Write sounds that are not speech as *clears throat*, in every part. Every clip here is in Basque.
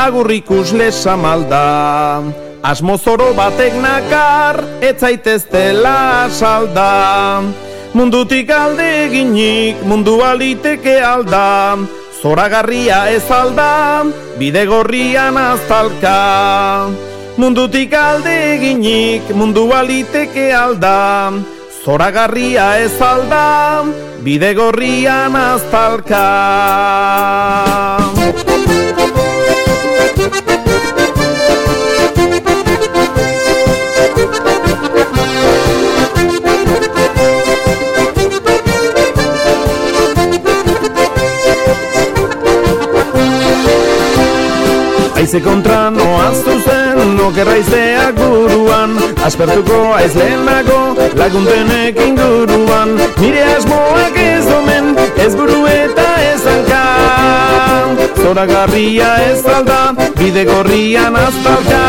agurrikus lesa malda. Asmozoro batek nakar, dela salda. Mundutik alde eginik, mundu aliteke alda. Zoragarria ez alda, bide gorrian aztalka. Mundutik alde eginik, mundu aliteke alda. Zoragarria ez alda, bide gorrian aztalka. Aize kontra noaz zuzen, okerra izeak buruan Aspertuko aiz lehenago, laguntenek inguruan. Nire asmoak ez omen, ez buru eta ez anka Zora garria ez alda, bide gorrian aztalka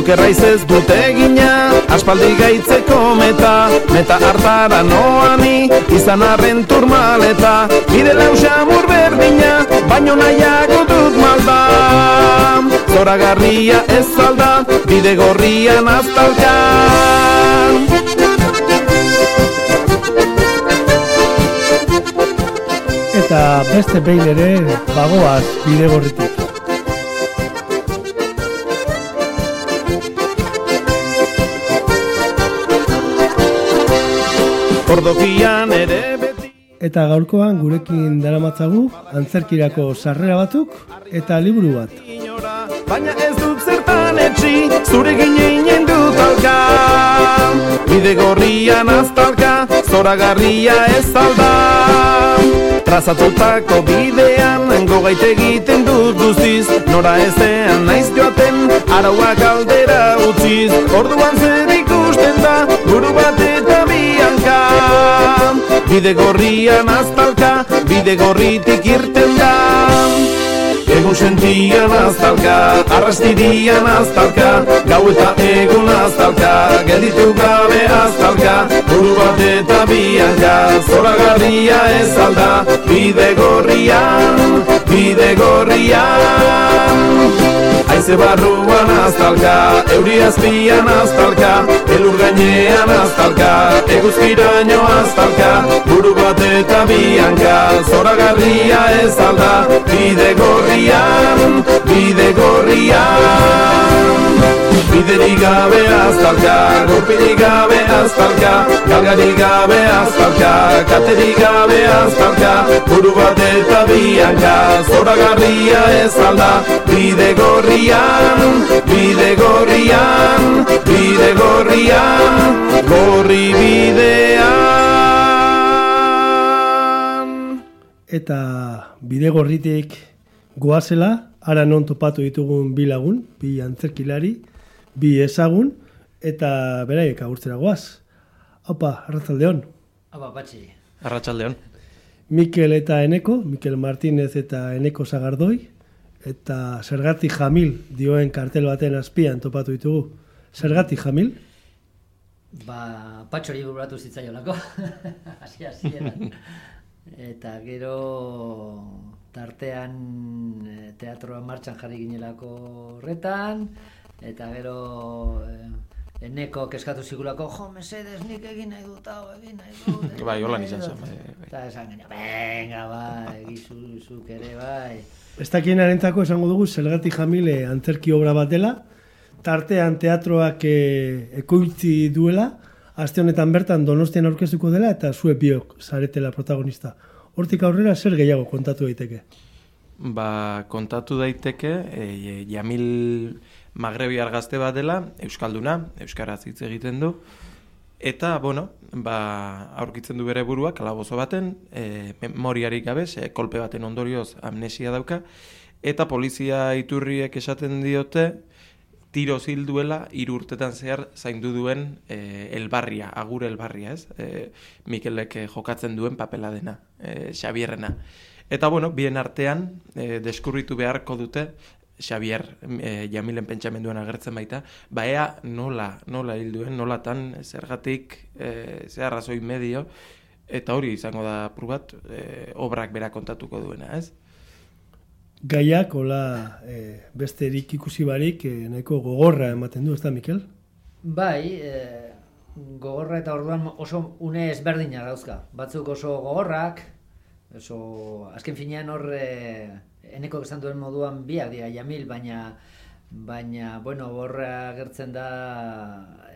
Okerra ez dute gina, aspaldi gaitzeko meta Meta hartara noani, izan arren turmaleta. Bide lausa berdina, baino nahiago dut malda Zora garria ez alda, bide gorrian aztalka Eta beste behin ere, bagoaz bide gorritik. Ordokian ere beti. Eta gaurkoan gurekin daramatzagu antzerkirako sarrera batuk eta liburu bat. Baina ez dut zertan etxi, zure gineinen dut alka Bide gorrian aztalka, zora garria ez alda. Trazatutako bidean, gogait egiten dut guztiz. Nora ezean naiz joaten, arauak aldera utziz. Orduan zer ikusten da, buru bat eta Bide gorrian aztalka, bide gorritik irten da. Egun sentian aztalka, arrastirian aztalka Gau eta egun aztalka, gelditu gabe aztalka Buru bat eta bianka, zora garria ez alda Bide gorrian, bide gorrian Aize barruan aztalka, euri azpian aztalka Elur gainean aztalka, eguzkiraino aztalka Buru bat eta bianka, zora garria ez alda Bide gorrian, bide gorrian. Biderik gabe aztalka, gorpirik gabe aztalka Galgarik gabe aztalka, katerik gabe aztalka Buru bat eta bianka, zora garria ez alda Bide gorrian, bide gorrian, bide gorrian Gorri bidean Eta bide gorritik goazela, ara non topatu ditugun bi lagun, bi antzerkilari, bi ezagun, eta beraiek agurtzera goaz. Opa, arratzaldeon. Aba, batxi. Arratsaldeon. Mikel eta Eneko, Mikel Martinez eta Eneko Sagardoi, eta Zergatik Jamil dioen kartel baten azpian topatu ditugu. Zergatik Jamil? Ba, patxori bururatu zitzaiolako. *laughs* Hasi hasieran. Eta gero tartean eh, teatroa martxan jarri ginelako horretan, eta gero eh, eneko keskatu zigulako, jo, mesedez, nik egin nahi dut, hau, egin nahi dut. *laughs* Bai, holan nahi izan dut." zen, bai, bai. Eta esan genio, venga, bai, egizu zuk ere, bai. Ez dakienarentako esango dugu Zergatik Jamile antzerki obra bat dela, tartean teatroak e, ekoitzi duela, aste honetan bertan donostian aurkeztuko dela eta zue biok zaretela protagonista. Hortik aurrera zer gehiago kontatu daiteke. Ba, kontatu daiteke, e, Jamil Magrebiar gazte bat dela, Euskalduna, Euskaraz hitz egiten du, eta, bueno, ba, aurkitzen du bere burua, kalabozo baten, e, memoriarik gabe, ze kolpe baten ondorioz amnesia dauka, eta polizia iturriek esaten diote, tiro zil duela hiru urtetan zehar zaindu duen e, elbarria, agur elbarria, ez? E, Mikelek eh, jokatzen duen papela dena, e, Xabierrena. Eta bueno, bien artean e, deskurritu beharko dute Xavier e, Jamilen pentsamenduan agertzen baita, ba ea nola, nola hil duen, nolatan, zergatik, e, ze arrazoi medio, eta hori izango da prubat, e, obrak bera kontatuko duena, ez? gaiak, hola, e, beste erik ikusi barik, e, nahiko gogorra ematen du, ez da, Mikel? Bai, e, gogorra eta orduan oso une ezberdina dauzka. Batzuk oso gogorrak, oso, azken finean hor, e, eneko esan duen moduan biak dira, jamil, baina, baina, bueno, horra gertzen da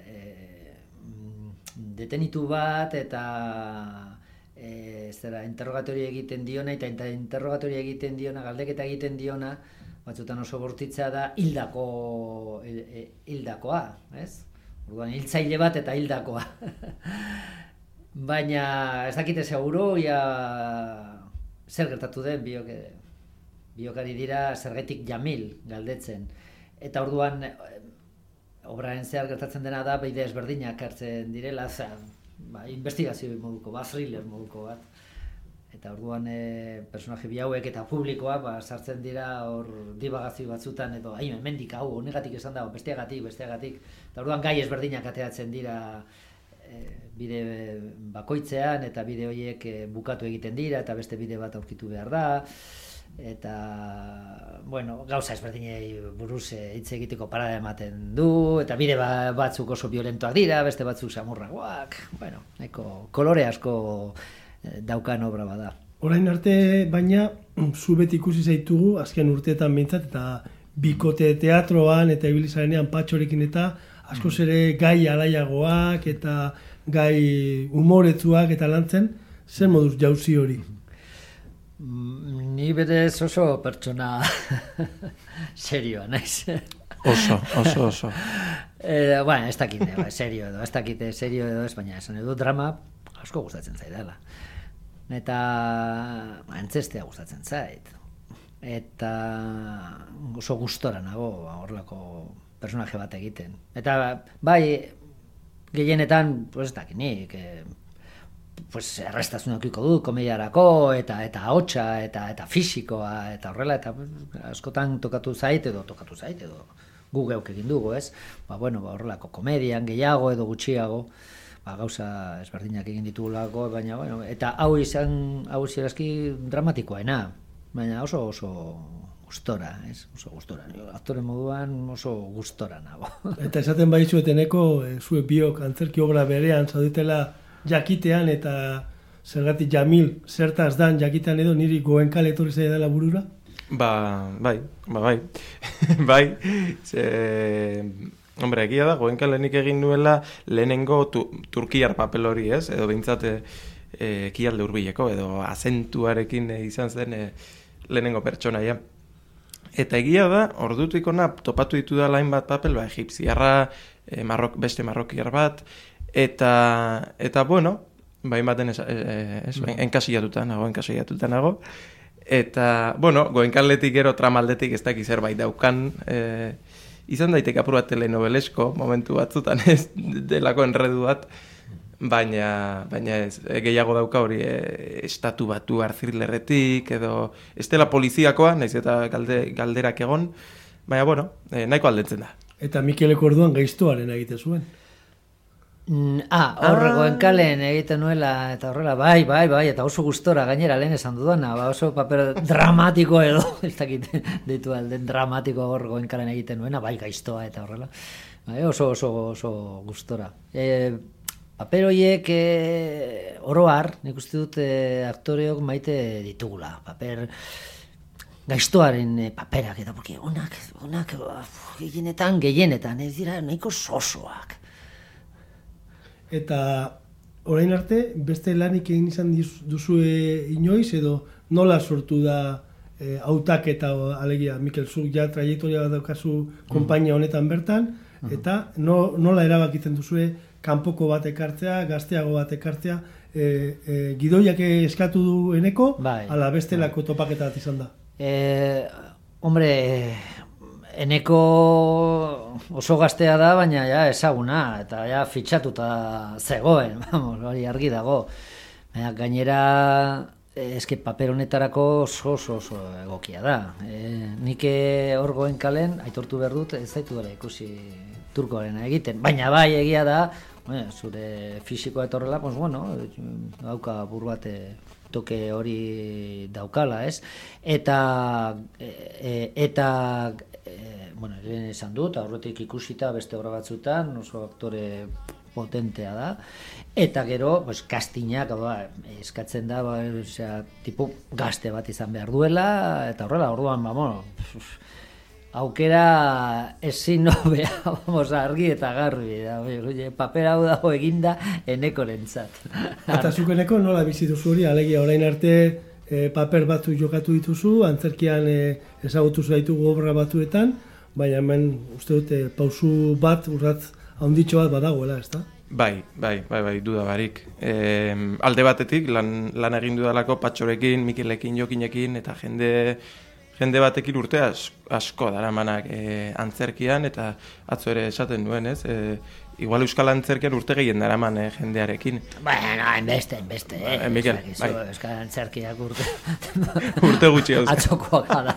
e, detenitu bat eta e, zera, interrogatori egiten diona eta interrogatori egiten diona, galdeketa egiten diona, batzutan oso bortitza da hildako e, hildakoa, ez? Orduan hiltzaile bat eta hildakoa. *laughs* Baina ez dakite seguro ja zer gertatu den biok biokari dira zergetik jamil galdetzen. Eta orduan obraren zehar gertatzen dena da bide ezberdinak hartzen direla, za, ba, investigazio moduko, ba, thriller moduko bat. Eta orduan e, personaje bi hauek eta publikoa ba, sartzen dira hor dibagazio batzutan edo hain mendik hau honegatik esan dago besteagatik besteagatik eta orduan gai ezberdinak ateatzen dira e, bide bakoitzean eta bide horiek e, bukatu egiten dira eta beste bide bat aurkitu behar da eta bueno, gauza ezberdinei buruz hitz egiteko parada ematen du eta bide ba, batzuk oso violentoak dira, beste batzuk samurragoak, bueno, neko kolore asko daukan obra bada. Orain arte, baina, *clears throat* zu beti ikusi zaitugu, azken urteetan bintzat, eta bikote teatroan eta ibilizarenean patxorekin eta asko mm. ere gai alaiagoak eta gai umoretzuak eta lantzen, zer moduz jauzi hori? Ni bere oso pertsona *laughs* serioa, naiz. Oso, oso, oso. *laughs* Eh, bueno, ez dakit, eh, serio edo, ez dakit, serio edo, ez baina, esan edo drama, asko gustatzen zaidala eta antzestea gustatzen zait. Eta oso gustora nago horrelako personaje bat egiten. Eta bai, gehienetan, pues, ez dakinik, e, pues, errestazun du, komediarako, eta eta hotxa, eta eta fisikoa, eta horrela, eta askotan tokatu zait, edo tokatu zait, edo gu geuk egin dugu, ez? Ba, bueno, ba, horrelako komedian, gehiago edo gutxiago, ba, gauza ezberdinak egin ditugulako, baina, bueno, eta hau izan, hau ziraski dramatikoaena, baina oso oso gustora, ez? Oso gustora. Aktore moduan oso gustora nago. Eta esaten baizu eteneko, e, zue biok antzerki obra berean zaudetela jakitean eta zergatik jamil zertaz dan jakitean edo niri goen kale etorri dela burura? Ba, bai, ba, bai. *laughs* bai, ze, Hombre, egia da, goenka lehenik egin nuela lehenengo tu, turkiar papel hori, ez? Edo bintzate e, ekialde urbileko, edo azentuarekin izan zen e, lehenengo pertsonaia. Eta egia da, ordutik ona topatu ditu da lain bat papel, ba, egipziarra, e, marrok, beste marrokiar bat, eta, eta bueno, bai baten ez, ez, mm. enkasillatuta nago, enkasillatuta nago, eta, bueno, goenkaldetik gero tramaldetik ez dakiz zerbait daukan, e, izan daiteke apur bat telenovelesko momentu batzutan ez delako enredu bat, baina, baina ez, e, gehiago dauka hori e, estatu batu arzirlerretik edo ez dela poliziakoa, naiz eta galde, galderak egon, baina bueno, e, nahiko aldetzen da. Eta Mikeleko orduan gaiztoaren egite zuen. Ah, horregoen ah. kalen egiten nuela, eta horrela, bai, bai, bai, eta oso gustora gainera lehen esan dudana, ba, oso paper dramatiko edo, *laughs* ez dakit, ditu alden dramatiko horregoen kalen egiten nuena, bai, gaiztoa eta horrela, bai, oso, oso, oso gustora. E, paper horiek e, oroar, nik uste dut e, aktoreok maite ditugula, paper gaiztoaren e, paperak, eta porque onak, onak, gehienetan, gehienetan, ez dira, nahiko sosoak eta orain arte beste lanik egin izan duzue inoiz edo nola sortu da e, autak eta alegia Mikel Zuk ja trajektoria bat daukazu mm. konpainia honetan bertan mm. eta no, nola erabakitzen duzue kanpoko bat ekartzea, gazteago bat ekartzea e, e, gidoiak eskatu du eneko bai, ala bestelako bai. topaketa bat izan da e, hombre eneko oso gaztea da, baina ja ezaguna, eta ja fitxatuta zegoen, *laughs* vamos, hori argi dago. Baina gainera, eske paper honetarako oso oso, oso egokia da. E, nik hor goen kalen, aitortu behar dut, ez zaitu dara ikusi turkoaren egiten. Baina bai egia da, bueno, zure fisikoa etorrela, pues bueno, dauka buru bate toke hori daukala, ez? Eta e, e, eta e, bueno, lehen esan dut, aurretik ikusita beste obra batzutan, oso aktore potentea da. Eta gero, pues, kastinak, ba, eskatzen da, ba, osea, tipo gazte bat izan behar duela, eta horrela, orduan, ba, bueno, aukera ezin nobea, *laughs* vamos, argi eta garbi, da, paper hau dago eginda enekorentzat. Eta zukeneko nola bizi duzu hori, alegia orain arte e, paper batzu jokatu dituzu, antzerkian e, ezagutu zaitugu obra batzuetan, baina hemen uste dute pausu bat, urratz, haunditxo bat badagoela, ez da? Bai, bai, bai, bai, duda barik. E, alde batetik, lan, lan egin dudalako patxorekin, Mikelekin, Jokinekin, eta jende jende batekin urte asko daramanak e, antzerkian eta atzo ere esaten duen, ez? E, igual euskal antzerkian urte gehien daraman e, jendearekin. Bueno, hainbeste, hainbeste, eh? Ba, Mikel, bai. Euskal antzerkiak urte. *laughs* urte gutxi hau. Atzokoak gara.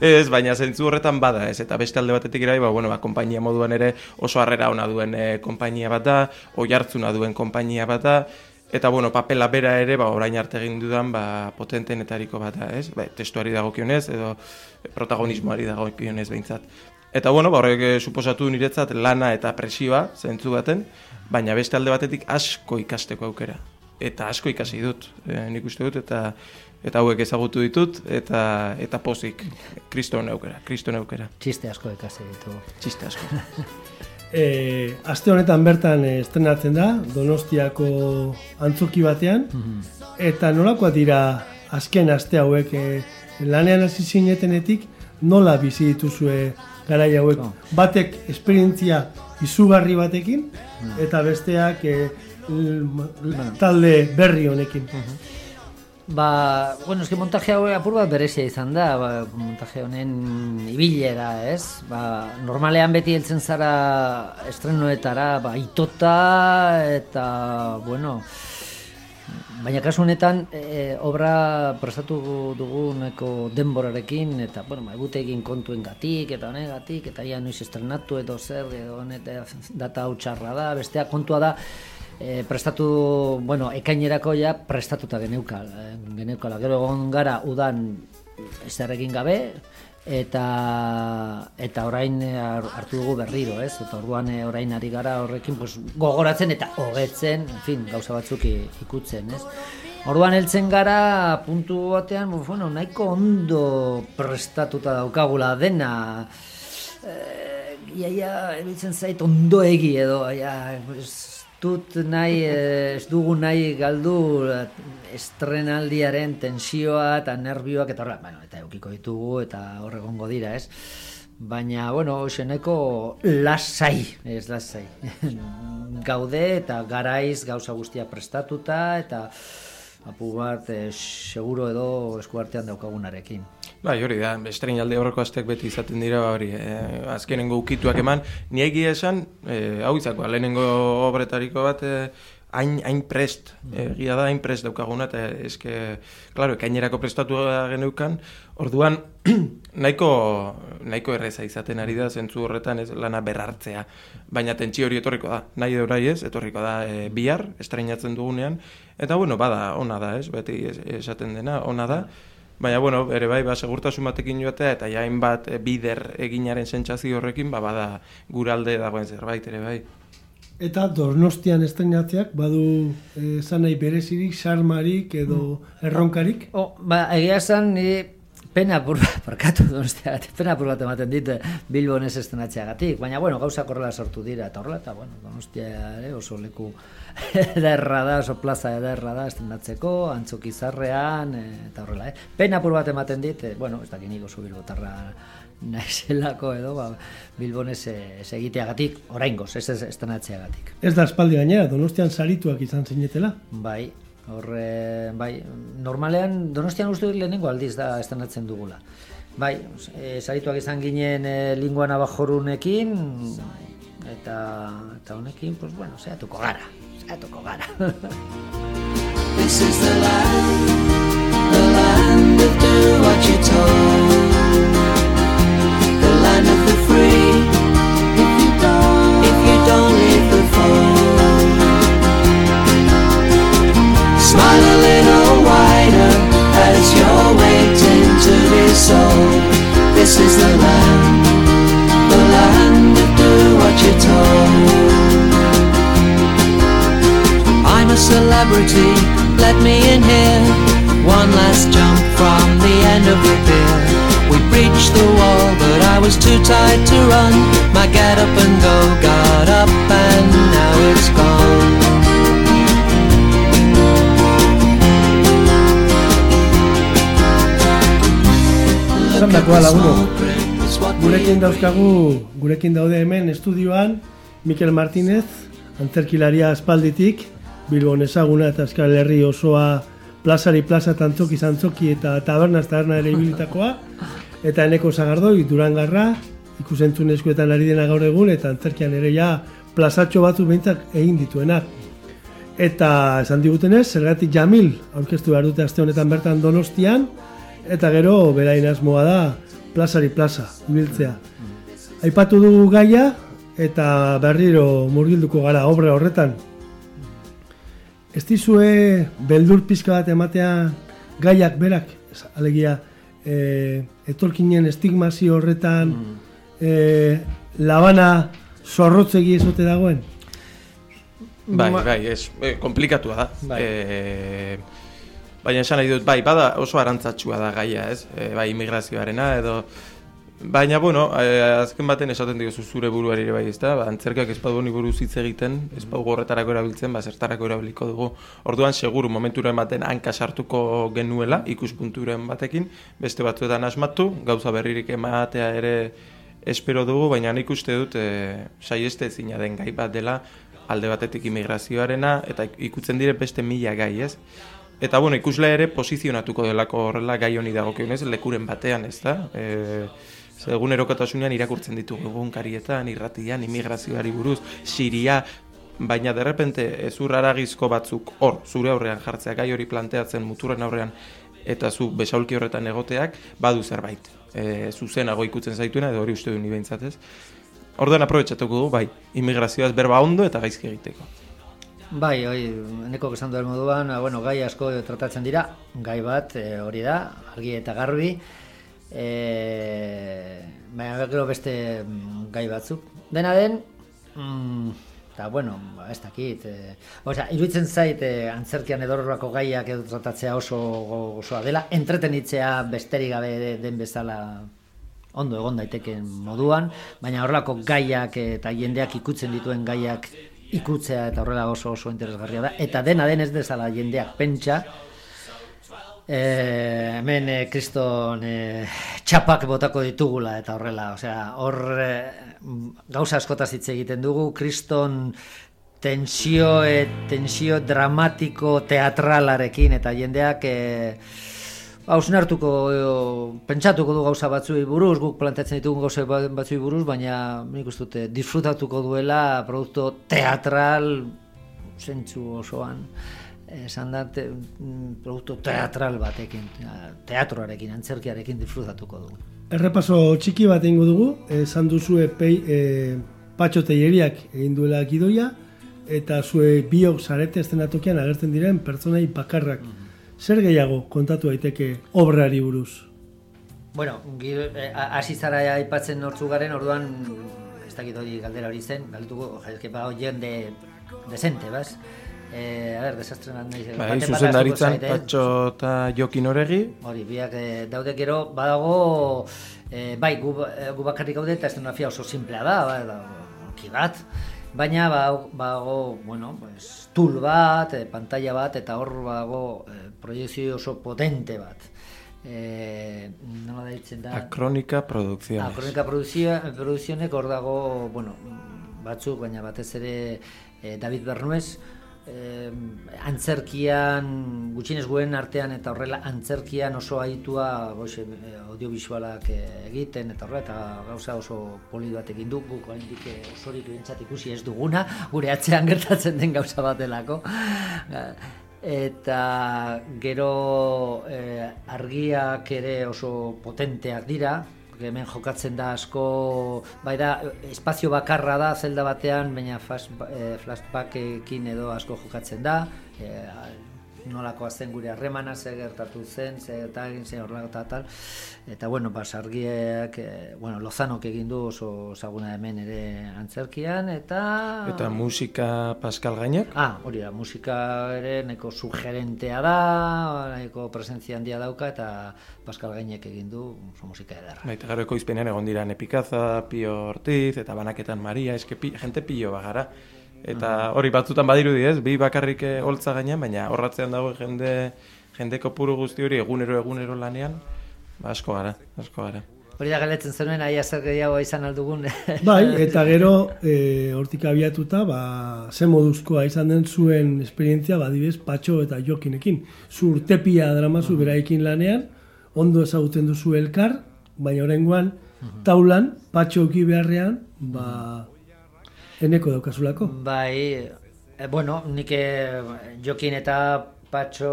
ez, baina zentzu horretan bada, ez? Eta beste alde batetik irai, ba, bueno, ba, kompainia moduan ere oso harrera ona duen e, kompainia bat da, oi hartzuna duen kompainia bat da, Eta bueno, papela bera ere, ba, orain arte egin dudan, ba, potentenetariko bat da, ez? Ba, testuari dagokionez edo protagonismoari dagokionez behintzat. Eta bueno, ba, horrek eh, suposatu niretzat lana eta presioa zentzu baten, baina beste alde batetik asko ikasteko aukera. Eta asko ikasi dut, e, nik uste dut, eta eta hauek ezagutu ditut, eta eta pozik, kriston aukera, kriston aukera. Txiste asko ikasi ditu. Txiste asko. *laughs* E, aste honetan bertan e, estrenatzen da, Donostiako antzoki batean, eta nolakoa dira azken aste hauek? E, lanean hasi zinetenetik, nola bizi dituzue garai hauek. Batek esperientzia izugarri batekin, eta besteak e, talde berri honekin. Ba, bueno, eski montaje hau apur bat berezia izan da, ba, montaje honen ibilera, ez? Ba, normalean beti heltzen zara estrenoetara, ba, itota, eta, bueno, baina kasu honetan, e, obra prestatu duguneko denborarekin, eta, bueno, ba, egin kontuen gatik, eta honegatik, eta ia noiz estrenatu edo zer, edo honet, data hau txarra da, bestea kontua da, e, prestatu, bueno, ekainerako ja prestatuta geneuka, eh, geneukala. Gero egon gara udan ezer egin gabe eta eta orain hartu dugu berriro, ez? Eta orduan eh, orain ari gara horrekin pues, gogoratzen eta hobetzen, en fin, gauza batzuk ikutzen, ez? Orduan heltzen gara puntu batean, bueno, nahiko ondo prestatuta daukagula dena. Eh, iaia, ebitzen zait ondo edo, ja, pues, dut nahi, ez dugu nahi galdu estrenaldiaren tensioa eta nervioak eta horrela, bueno, eta eukiko ditugu eta horregongo dira, ez? Baina, bueno, xeneko lasai, ez lasai. *laughs* Gaude eta garaiz gauza guztia prestatuta eta apu bat eh, seguro edo eskuartean daukagunarekin. Bai, hori da, estrein alde horreko azteak beti izaten dira, hori, eh, azkenengo ukituak eman, ni egia esan, eh, hau izako, lehenengo obretariko bat, eh, hain, hain prest, egia da, hain prest daukaguna, eta eske, klaro, ekainerako prestatu geneukan, orduan, *clears throat* nahiko, nahiko erreza izaten ari da, zentzu horretan ez lana berrartzea, baina tentsi hori etorriko da, nahi eurai ez, etorriko da e, bihar, estreinatzen dugunean, eta bueno, bada, ona da ez, beti esaten dena, ona da, Baina, bueno, ere bai, ba, segurtasun batekin joatea, eta jain bat e, bider eginaren sentsazio horrekin, ba, bada guralde dagoen zerbait, ere bai. Eta Donostian estrenatzeak badu eh, zanai berezirik, sarmarik edo mm. erronkarik? Oh, ba, egia esan, ni pena bat, parkatu Donostiagatik, pena apur bat ematen dit Bilbon ez estrenatzeagatik, baina, bueno, gauza korrela sortu dira, eta horrela, eta, bueno, Donostia ere oso leku *laughs* ederra da, oso plaza ederra da estrenatzeko, antzok izarrean, e, eta horrela, eh? Pena apur bat ematen dit, e, bueno, ez dakit niko zubilbotarra *laughs* naizelako edo, ba, Bilbonez ez egiteagatik, orain goz, ez estrenatzeagatik. Ez da espaldi gainera, donostian sarituak izan zinetela? Bai, horre, bai, normalean, donostian uste dut lehenengo aldiz da estrenatzen dugula. Bai, e, sarituak izan ginen e, linguan abajorunekin, eta, eta honekin, pues, bueno, zeatuko gara saiatuko gara. This is the land, the land of do what you're told. This is the land, the land of do what you're told. I'm a celebrity, let me in here. One last jump from the end of the pier. We breached the wall, but I was too tired to run. My get up and go got up, and now it's gone. Esan dakoa laguno. Gurekin dauzkagu, gurekin daude hemen estudioan, Mikel Martínez, antzerkilaria aspalditik, Bilbon ezaguna eta Euskal Herri osoa plazari plaza tantzoki zantzoki eta taberna taberna ere ibilitakoa, eta eneko zagardoi, durangarra, ikusentzunezkoetan ari dena gaur egun, eta antzerkian ere ja plazatxo batzu behintzak egin dituenak. Eta esan digutenez, zergatik Jamil aurkeztu behar dute aste honetan bertan Donostian, eta gero berain asmoa da plazari plaza, ibiltzea. Aipatu dugu gaia, eta berriro murgilduko gara obra horretan. Ez dizue beldur pizka bat ematea gaiak berak, alegia, e, etorkinen estigmazio horretan e, labana zorrotzegi ezote dagoen? Bai, bai, ez, e, komplikatua da. Bai. E, baina esan nahi dut, bai, bada oso arantzatxua da gaia, ez? E, bai, immigrazioarena edo... Baina, bueno, e, azken baten esaten diozu zure buruari ere bai, ezta? Ba, antzerkiak ez badu honi buruz hitz egiten, ez badu horretarako erabiltzen, ba, zertarako erabiliko dugu. Orduan, seguru, momenturen baten hanka sartuko genuela, ikuspunturen batekin, beste batzuetan asmatu, gauza berririk ematea ere espero dugu, baina nik uste dut e, saieste ezina den gai bat dela, alde batetik immigrazioarena, eta ikutzen dire beste mila gai, ez? Eta bueno, ikusle ere posizionatuko delako horrela gai honi dagokionez lekuren batean, ez da? E, ze egunerokotasunean irakurtzen ditugu egunkarietan, irratian, immigrazioari buruz, Siria, baina derrepente ezur haragizko batzuk hor, zure aurrean jartzea gai hori planteatzen muturen aurrean eta zu besaulki horretan egoteak, badu zerbait. E, zuzenago ikutzen zaituena, edo hori uste du ni behintzat ez. Orduan aprobetsatuko du, bai, immigrazioaz berba ondo eta gaizki egiteko. Bai, hoi, neko esan duen moduan, ah, bueno, gai asko tratatzen dira, gai bat eh, hori da, argi eta garbi, e, baina gero beste mm, gai batzuk. Dena den, mm, eta bueno, ba, ez dakit, e, osea, iruditzen zait e, antzerkian edorrako gaiak edo tratatzea oso osoa dela, entretenitzea besterik gabe den bezala ondo egon daiteken moduan, baina horrelako gaiak eta jendeak ikutzen dituen gaiak ikutzea eta horrela oso oso interesgarria da. Eta dena den ez dezala jendeak pentsa, e, hemen e, kriston e, txapak botako ditugula eta horrela, osea, hor e, gauza askotaz hitz egiten dugu, kriston tensio, e, tensio dramatiko teatralarekin eta jendeak... E, hausnartuko pentsatuko du gauza batzuei buruz, guk planteatzen ditugun gauza ba- batzuei buruz, baina nik uste dute disfrutatuko duela produkto teatral zentzu osoan esan da te, mm, produktu teatral batekin, teatroarekin, antzerkiarekin disfrutatuko dugu. Errepaso txiki bat egingo dugu, esan duzue pei, e, patxo teieriak egin duela gidoia, eta zue biok zarete estenatokian agertzen diren pertsonai bakarrak. Zer gehiago kontatu daiteke obrari buruz? Bueno, eh, hasi zara aipatzen nortzu garen, orduan ez dakit hori galdera hori zen, galduko, jaizke ba jende desente, bas? Eh, a ver, desastre bat nahi. Bai, zuzendaritzan zait, eh? Patxo eta Jokin Oregi, Hori, biak eh, daude gero, badago, eh, bai, gu, gu bakarrik gaude eta estenografia oso simplea da, ba, da, ki bat, baina ba- badago, bueno, pues, tool bat, pantalla bat, eta hor badago eh, proiekzio oso potente bat. Eh, nola da ditzen da? Akronika Produkziones. Ah, kronika produzio, produzionek hor dago, bueno, batzuk, baina batez ere eh, David Bernuez, eh, antzerkian, gutxinez guen artean eta horrela antzerkian oso aitua boxe, eh, audiovisualak eh, egiten eta horrela eta gauza oso poli bat egin du, guk oraindik eh, osorik ikusi ez duguna, gure atzean *laughs* gertatzen den gauza bat delako. Eta gero eh, argiak ere oso potenteak dira, hemen jokatzen da asko, bai da, espazio bakarra da zelda batean, baina eh, flashbackekin edo asko jokatzen da, eh, nolakoa zen gure harremana ze gertatu zen, ze eta egin zen horrela eta tal. Eta bueno, ba, sargiek, eh, bueno, Lozanok egin du oso ezaguna hemen ere antzerkian, eta... Eta musika Pascal Gainak? Ah, hori da, musika ere neko sugerentea da, neko presentzia handia dauka, eta Pascal Gainek egin du oso musika ederra. Baita gero ekoizpenean egon dira Nepikaza, Pio Ortiz, eta Banaketan Maria, eske pi, jente pilo bagara. Eta hori batzutan badirudi ez, bi bakarrik eh, holtza gainean, baina horratzean dago jende jende kopuru guzti hori egunero egunero lanean, ba asko gara, asko gara. Hori da galetzen zenuen, ahi zer gehiago izan aldugun. *laughs* Bai, eta gero e, hortik abiatuta, ba, ze moduzkoa izan den zuen esperientzia, badibez, patxo eta jokinekin. Zu urtepia dramazu beraikin lanean, ondo ezagutzen duzu elkar, baina oraingoan taulan, patxo beharrean, ba, eneko daukazulako. Bai, e, bueno, nik eh, jokin eta patxo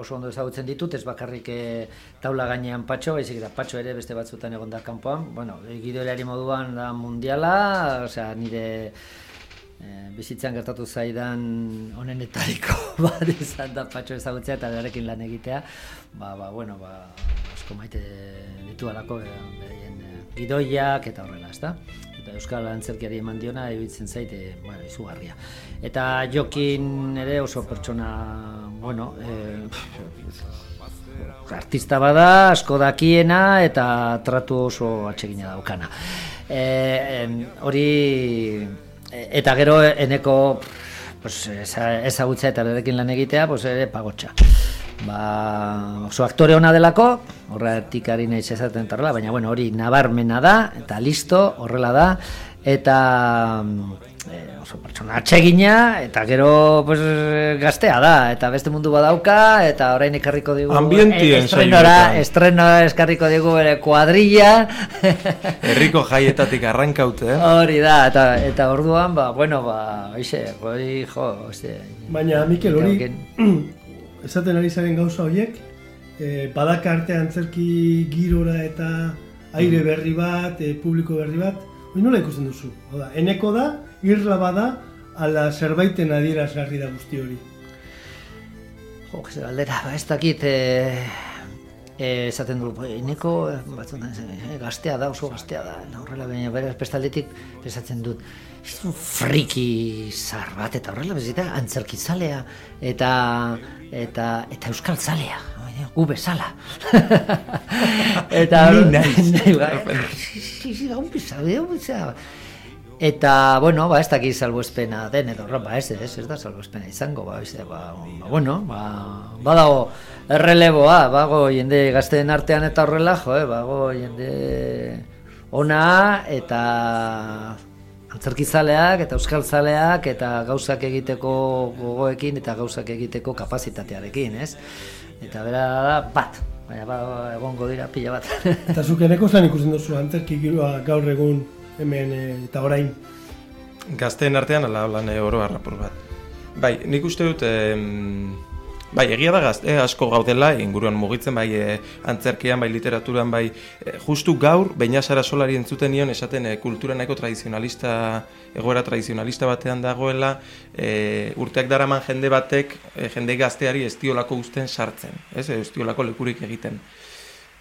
oso ondo ezagutzen ditut, ez bakarrik eh, taula gainean patxo, baizik eta patxo ere beste batzutan egon da kanpoan. Bueno, gidoelari moduan da mundiala, osea, nire bizitzan gertatu zaidan honenetariko *laughs* bat izan da patxo ezagutzea eta berekin lan egitea. Ba, ba, bueno, ba, asko maite ditu alako beraien gidoiak eta horrela, ezta? Eta Euskal Antzerkiari eman diona, iruditzen zaite, bueno, izugarria. Eta Jokin ere oso pertsona, bueno, eh, artista bada, asko dakiena eta tratu oso atsegina daukana. E, hori e, eta gero eneko pues, eza- ezagutza eta berekin lan egitea, pues ere pagotxa. Ba, oso aktore ona delako, horretik ari naiz esaten tarla, baina bueno, hori nabarmena da, eta listo, horrela da, eta e, oso pertsona atsegina, eta gero pues, gaztea da, eta beste mundu badauka, eta orain ekarriko digu... Ambientien e, estrenora, estrenora eskarriko digu bere kuadrilla, *laughs* Herriko jaietatik arrankaute, eh? hori da, eta, eta orduan, ba, bueno, ba, hoxe, hori, jo, hoxe, Baina, Mikel, hori. *clears throat* esaten ari zaren gauza horiek, e, badaka arte antzerki girora eta aire berri bat, e, publiko berri bat, hori nola ikusten duzu? Hau da, eneko da, irla bada, ala zerbaiten adierazgarri da guzti hori. Jo, zer aldera, ba, ez dakit, e, e, esaten du, "Bai, eneko, eh, batzutan, e, gaztea da, oso gaztea da, horrela, baina bere bestaldetik, esatzen dut, "Ez friki zar bat, eta horrela, bezita, antzerkizalea, eta, eta, eta euskal zalea, baina, gu bezala. *laughs* eta, Ni naiz. *laughs* Hau bezala. Eta, bueno, ba, ez daki salbuespena den edo, ba, ez, ez, ez da salbuespena izango, ba, ez, ba, ba, bueno, ba, badago erreleboa, bago jende gazteen artean eta horrela, jo, eh, bago jende ona eta antzerkizaleak eta euskaltzaleak eta gauzak egiteko gogoekin eta gauzak egiteko kapazitatearekin, ez? Eta bera da, bat, baina ba, egongo dira pila bat. *laughs* Eta zuk eneko zelan ikusten duzu antzerki giroa gaur egun hemen e, eta orain. Gazteen artean ala lan eh, oro harrapur bat. Bai, nik uste dut, em, bai, egia da gazte asko gaudela, inguruan mugitzen, bai, e, antzerkian, bai, literaturan, bai, e, justu gaur, baina sara solari entzuten nion, esaten e, kultura nahiko tradizionalista, egoera tradizionalista batean dagoela, e, urteak daraman jende batek, e, jende gazteari ez diolako uzten sartzen, ez, diolako lekurik egiten.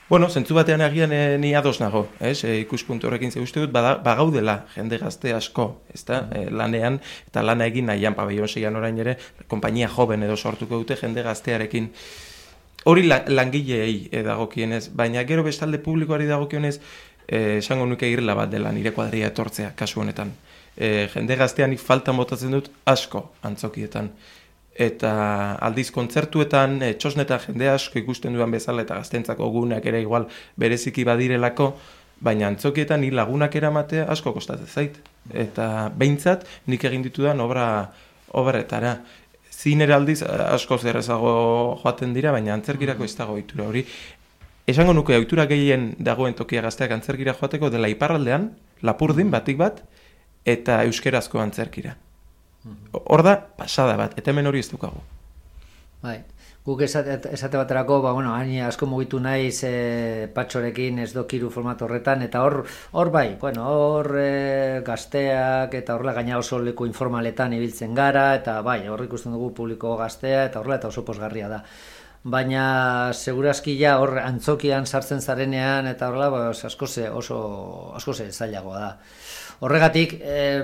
Bueno, zentzu batean agian e, ni ados nago, ez? E, ikuspuntu horrekin ze uste dut bagaudela jende gazte asko, ezta? E, lanean eta lana egin nahian pabellon seian orain ere konpainia joven edo sortuko dute jende gaztearekin. Hori la, langileei e, dagokienez, baina gero bestalde publikoari dagokionez esango nuke irla bat dela nire kuadria etortzea kasu honetan. E, jende gazteanik faltan botatzen dut asko antzokietan eta aldiz kontzertuetan e, txosnetan jende asko ikusten duan bezala eta gaztentzako guneak ere igual bereziki badirelako, baina antzokietan ni lagunak eramatea asko kostatzen zait. Eta behintzat nik egin ditudan obra obretara. Zinera aldiz asko zerrezago joaten dira, baina antzerkirako ez dago ohitura hori. Esango nuke ohitura gehien dagoen tokia gazteak antzerkira joateko dela iparraldean, lapurdin batik bat, eta euskerazko antzerkira. Hor da, pasada bat, eta hemen hori ez dukagu. Bai. Guk esate, esate baterako, ba, bueno, hain asko mugitu naiz e, patxorekin ez dokiru formato horretan, eta hor, hor bai, bueno, hor e, gazteak eta horrela gaina oso leku informaletan ibiltzen gara, eta bai, hor ikusten dugu publiko gaztea, eta horrela eta oso posgarria da. Baina segurazki ja hor antzokian sartzen zarenean eta horrela ba, asko ze, oso asko ze zailagoa da. Horregatik, eh,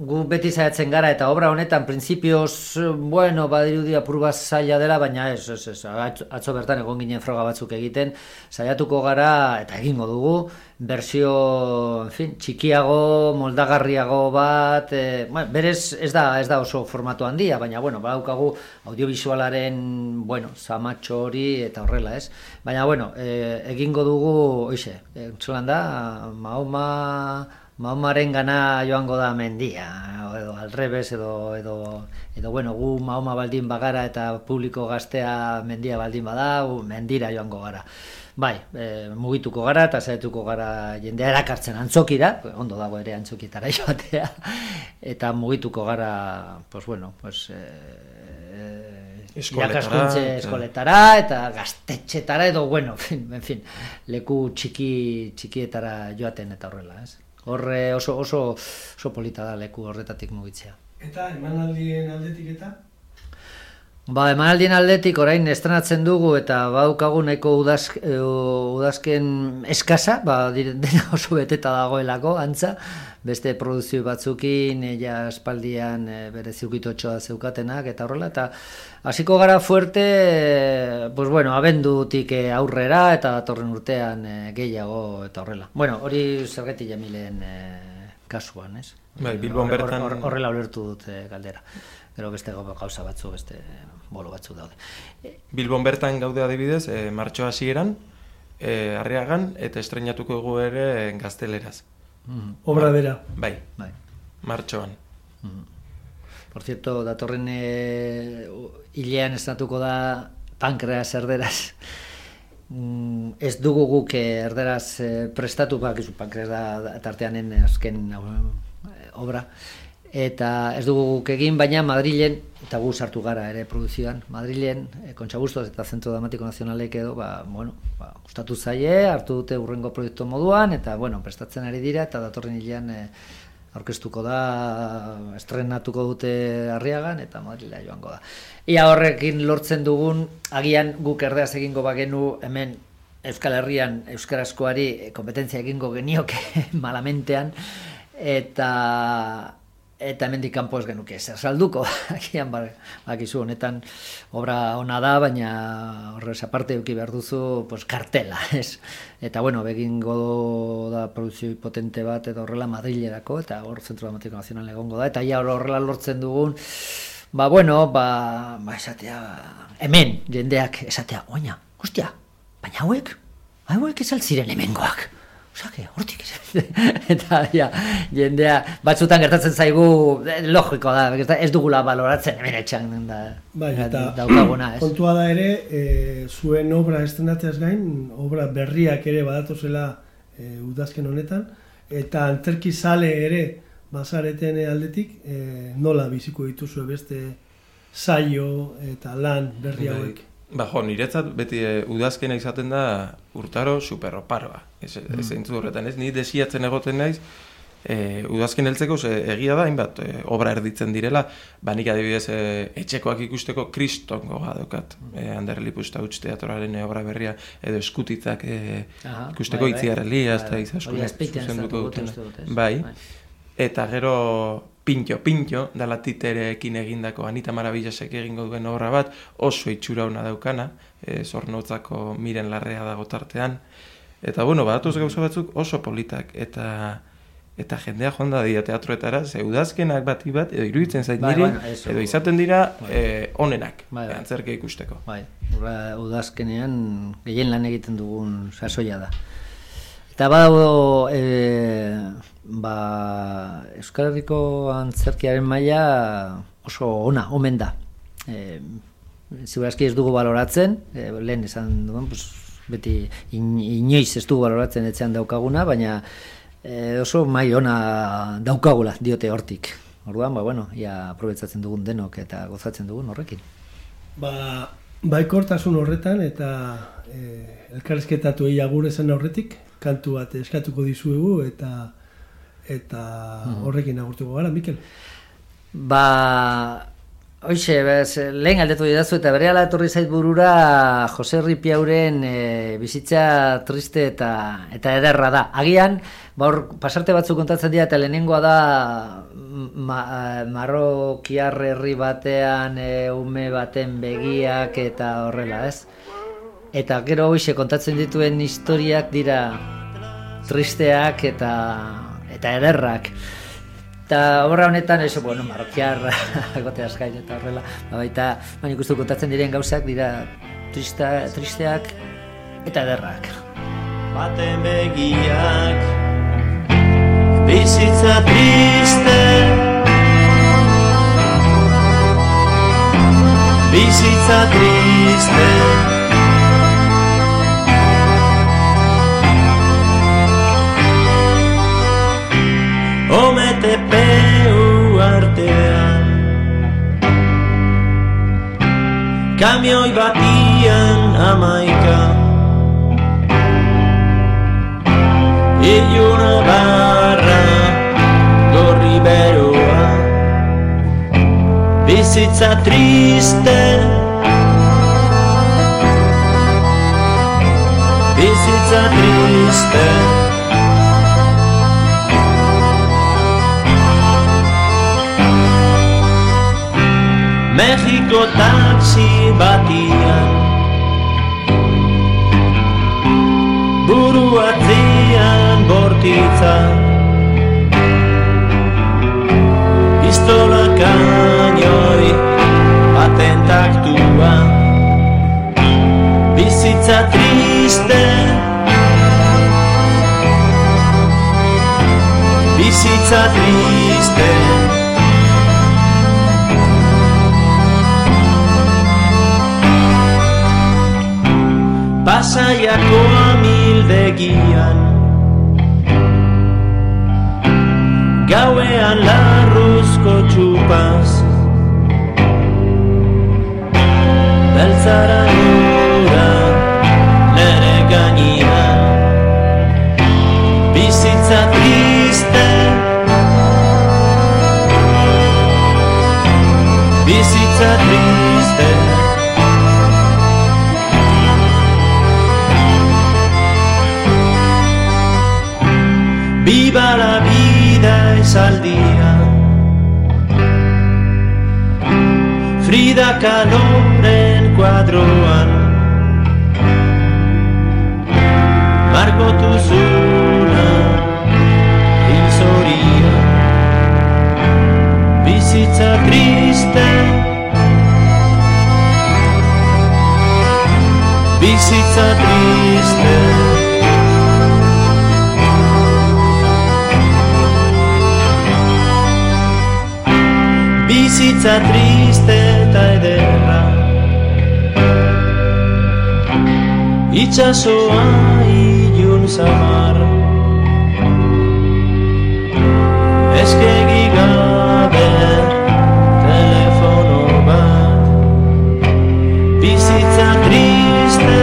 gu beti zaiatzen gara eta obra honetan printzipioz, bueno, badirudi apurba zaila dela, baina ez, ez, ez, atzo bertan egon ginen froga batzuk egiten, saiatuko gara eta egingo dugu, bersio, en fin, txikiago, moldagarriago bat, e, bueno, berez ez da, ez da oso formatu handia, baina, bueno, badaukagu audiovisualaren, bueno, zamatxo hori eta horrela, ez? Baina, bueno, e, egingo dugu, oixe, e, da, Mahoma, Mahomaren gana joango da mendia, edo alrebes, edo, edo, edo bueno, gu Mahoma baldin bagara eta publiko gaztea mendia baldin bada, gu mendira joango gara. Bai, e, mugituko gara eta zaituko gara jendea erakartzen antzokira, ondo dago ere antzokietara *laughs* joatea, eta mugituko gara, pues bueno, pues... E, irakaskuntze eskoletara eta gaztetxetara edo, bueno, *laughs* en fin, leku txiki, txikietara joaten eta horrela, ez? Horre oso, oso, oso polita da leku horretatik mugitzea. Eta emanaldien aldetik eta? Ba, emanaldien aldetik orain estrenatzen dugu eta baukagu nahiko udaz, e, udazken eskasa, ba, *laughs* dena oso beteta dagoelako, antza, beste produzio batzukin, ja espaldian e, bere ziukitotxoa zeukatenak eta horrela, eta hasiko gara fuerte, e, pues bueno, abendutik aurrera eta datorren urtean e, gehiago eta horrela. Bueno, hori zergeti jamilen e, kasuan, ez? Bai, Bilbon bertan... Horrela ulertu dut e, galdera. Gero beste gauza batzu, beste bolo batzu daude. Bilbon bertan gaude adibidez, e, martxo hasieran, e, arriagan, eta estrenatuko egu ere gazteleraz. Mm Obra bera. Bai, bai. martxoan. Mm Por cierto, datorren e, hilean estatuko da pankreas erderaz. Mm, ez dugu guk erderaz e, prestatu, bak, pankreas da tarteanen azken obra eta ez dugu guk egin, baina Madrilen, eta gu sartu gara ere produzioan, Madrilen, e, Kontxa eta Zentro Dramatiko Nazionalek edo, ba, bueno, ba, gustatu zaie, hartu dute urrengo proiektu moduan, eta, bueno, prestatzen ari dira, eta datorren hilean e, aurkeztuko da, estrenatuko dute arriagan, eta Madrilea joango da. Ia horrekin lortzen dugun, agian guk erdeaz egingo bagenu hemen Euskal Herrian Euskarazkoari eh, kompetentzia egingo genioke *laughs* malamentean, eta eta hemendik kanpo ez genuke zer salduko. *laughs* Agian ba, bakizu honetan obra ona da baina horrez aparte eduki behar duzu pues, kartela *laughs* ez? Eta bueno begingo da produzio potente bat eta horrela Madrilerako eta hor Zentro Dramatiko Nazional egongo da eta ja horrela lortzen dugun ba bueno ba, ba esatea hemen jendeak esatea oina hostia baina hauek hauek ez altziren hemengoak Osake, hortik *laughs* eta ja, jendea batzutan gertatzen zaigu eh, logiko da, ez dugula baloratzen hemen etxan da, bai, eta daukaguna, ez? *clears throat* Kontua da ere, e, zuen obra estrenatzeaz gain, obra berriak ere badatozela e, udazken honetan, eta antzerki sale ere bazareten aldetik, e, nola biziko dituzu beste saio eta lan berri bai. hauek? Ba, jo, niretzat beti e, udazkena izaten da urtaro superroparoa. Ez, mm. ez horretan, ez? Ni desiatzen egoten naiz, e, udazken heltzeko ze, egia da, hainbat, e, obra erditzen direla, ba, nik adibidez e, etxekoak ikusteko kristongo gadokat. E, Ander Lipus teatroaren e, obra berria, edo eskutitzak e, ikusteko bai, bai. itziarreli, ez da izan Bai, eta gero pintxo, pintxo, dala titerekin egindako Anita Maravillasek egingo duen obra bat, oso itxura hona daukana, e, zornotzako miren larrea dago tartean. Eta bueno, badatuz gauza batzuk oso politak, eta eta jendea joan da dira teatroetara, ze udazkenak bati bat, edo iruditzen zait bai, niri, edo izaten dira bai. e, onenak, bai, bai. antzerke ikusteko. Bai, udazkenean gehien lan egiten dugun sasoia da. Eta badago e, ba, Euskal Herriko antzerkiaren maila oso ona, omen da. E, Ziburazki ez dugu baloratzen, e, lehen esan duen, pues, beti inoiz ez dugu baloratzen etxean daukaguna, baina e, oso mai ona daukagula diote hortik. Orduan, ba, bueno, ia aprobetzatzen dugun denok eta gozatzen dugun horrekin. Ba, baikortasun horretan eta e, elkarrezketatu egia gure zen horretik, kantu bat eskatuko dizuegu eta eta horrekin agurtuko gara, Mikel. Ba, Hoxe, bez, lehen aldetu didazu eta bere etorri zait burura Jose Ripiauren e, bizitza triste eta eta ederra da. Agian, ba hor, pasarte batzuk kontatzen dira eta lehenengoa da ma, marrokiar herri batean e, ume baten begiak eta horrela, ez? Eta gero hoxe kontatzen dituen historiak dira tristeak eta eta ederrak. Eta obra honetan, eso, bueno, marrokiar, *laughs* gote askain eta horrela, ba, baita, baina ikustu kontatzen diren gauzak dira trista, tristeak eta ederrak. Baten begiak Bizitza triste Bizitza triste Kamioi batian amaika Iluna barra gorri beroa Bizitza triste. Bizitza triste. Mexiko taxi batian Buru atzian bortitza. Pistola kainoi patentaktua Bizitza triste. Bizitza triste Pasaiako amildegian Gauean larruzko txupaz. Beltzara nura nere gainira Bizitza triste. Bizitza triste Viva la vida es al día. Frida calor en cuadroan. Marco tu zuna hilzoria. Bizitza triste. Bizitza triste. Bizitza triste eta ederra. Itxasoa ilun zamar Eskegi gabe telefono bat. Bizitza triste.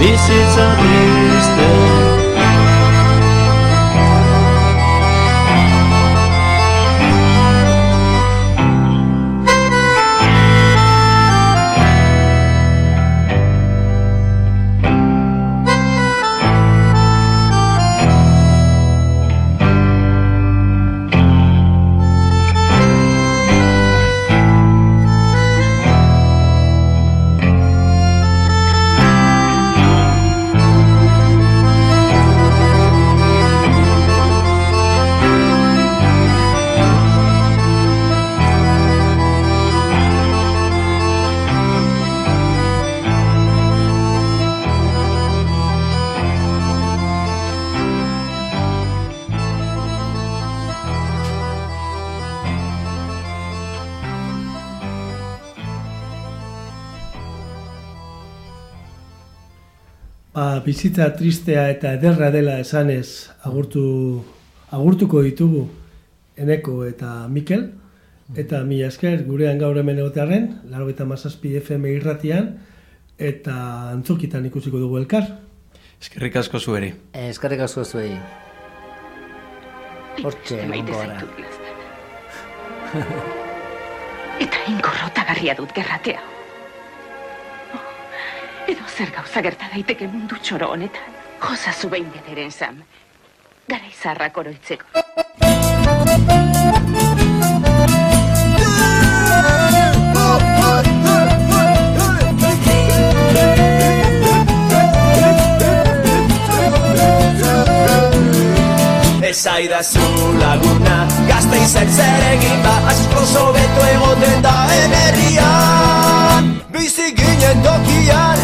Bizitza triste bizitza tristea eta ederra dela esanez agurtu, agurtuko ditugu Eneko eta Mikel. Eta mila esker gurean gaur hemen egotearen, laro eta mazazpi FM irratian, eta antzokitan ikusiko dugu elkar. Eskerrik asko zueri. Eskerrik asko zuei. Hortxe, egongo gara. *laughs* Eta inkorrotagarria dut gerratea. Edo zer gauza gerta daiteke mundu txoro honetan. Josa zu behin bederen zam. Gara izarrak oroitzeko. Esaidazu laguna Gazte izan zer egin ba Asko sobeto egoten da emerrian Bizi ginen tokian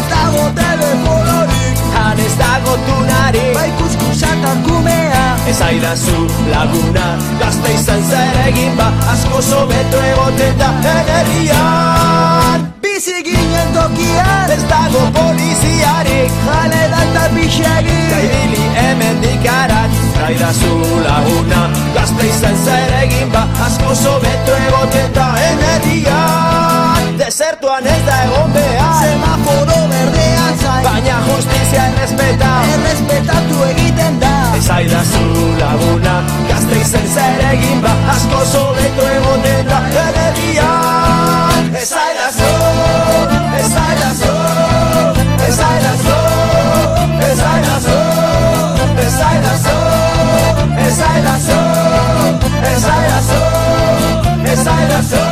Ez dago ez tunarik Bai kuskusatak kumea Esaidazu laguna Gazte izan zer egin ba Asko sobeto egoten da emerrian Bizi ginen tokian. Ez dago poliziarik Jale da eta pixegi. Gaibili hemen dikarat Traidazu laguna Gazte izan zer egin ba Asko sobeto egoten da energian Desertuan ez da egon behar. Semaforo berdean zain. Baina justizia errespeta. Errespetatu egiten da. Esaidazu laguna Gazte izan zer egin ba Asko sobeto egoten da energian Esaidazu Esaidazu Esaidazu Esaidazu Esaidazu Esaidazu Esaidazu Esaidazu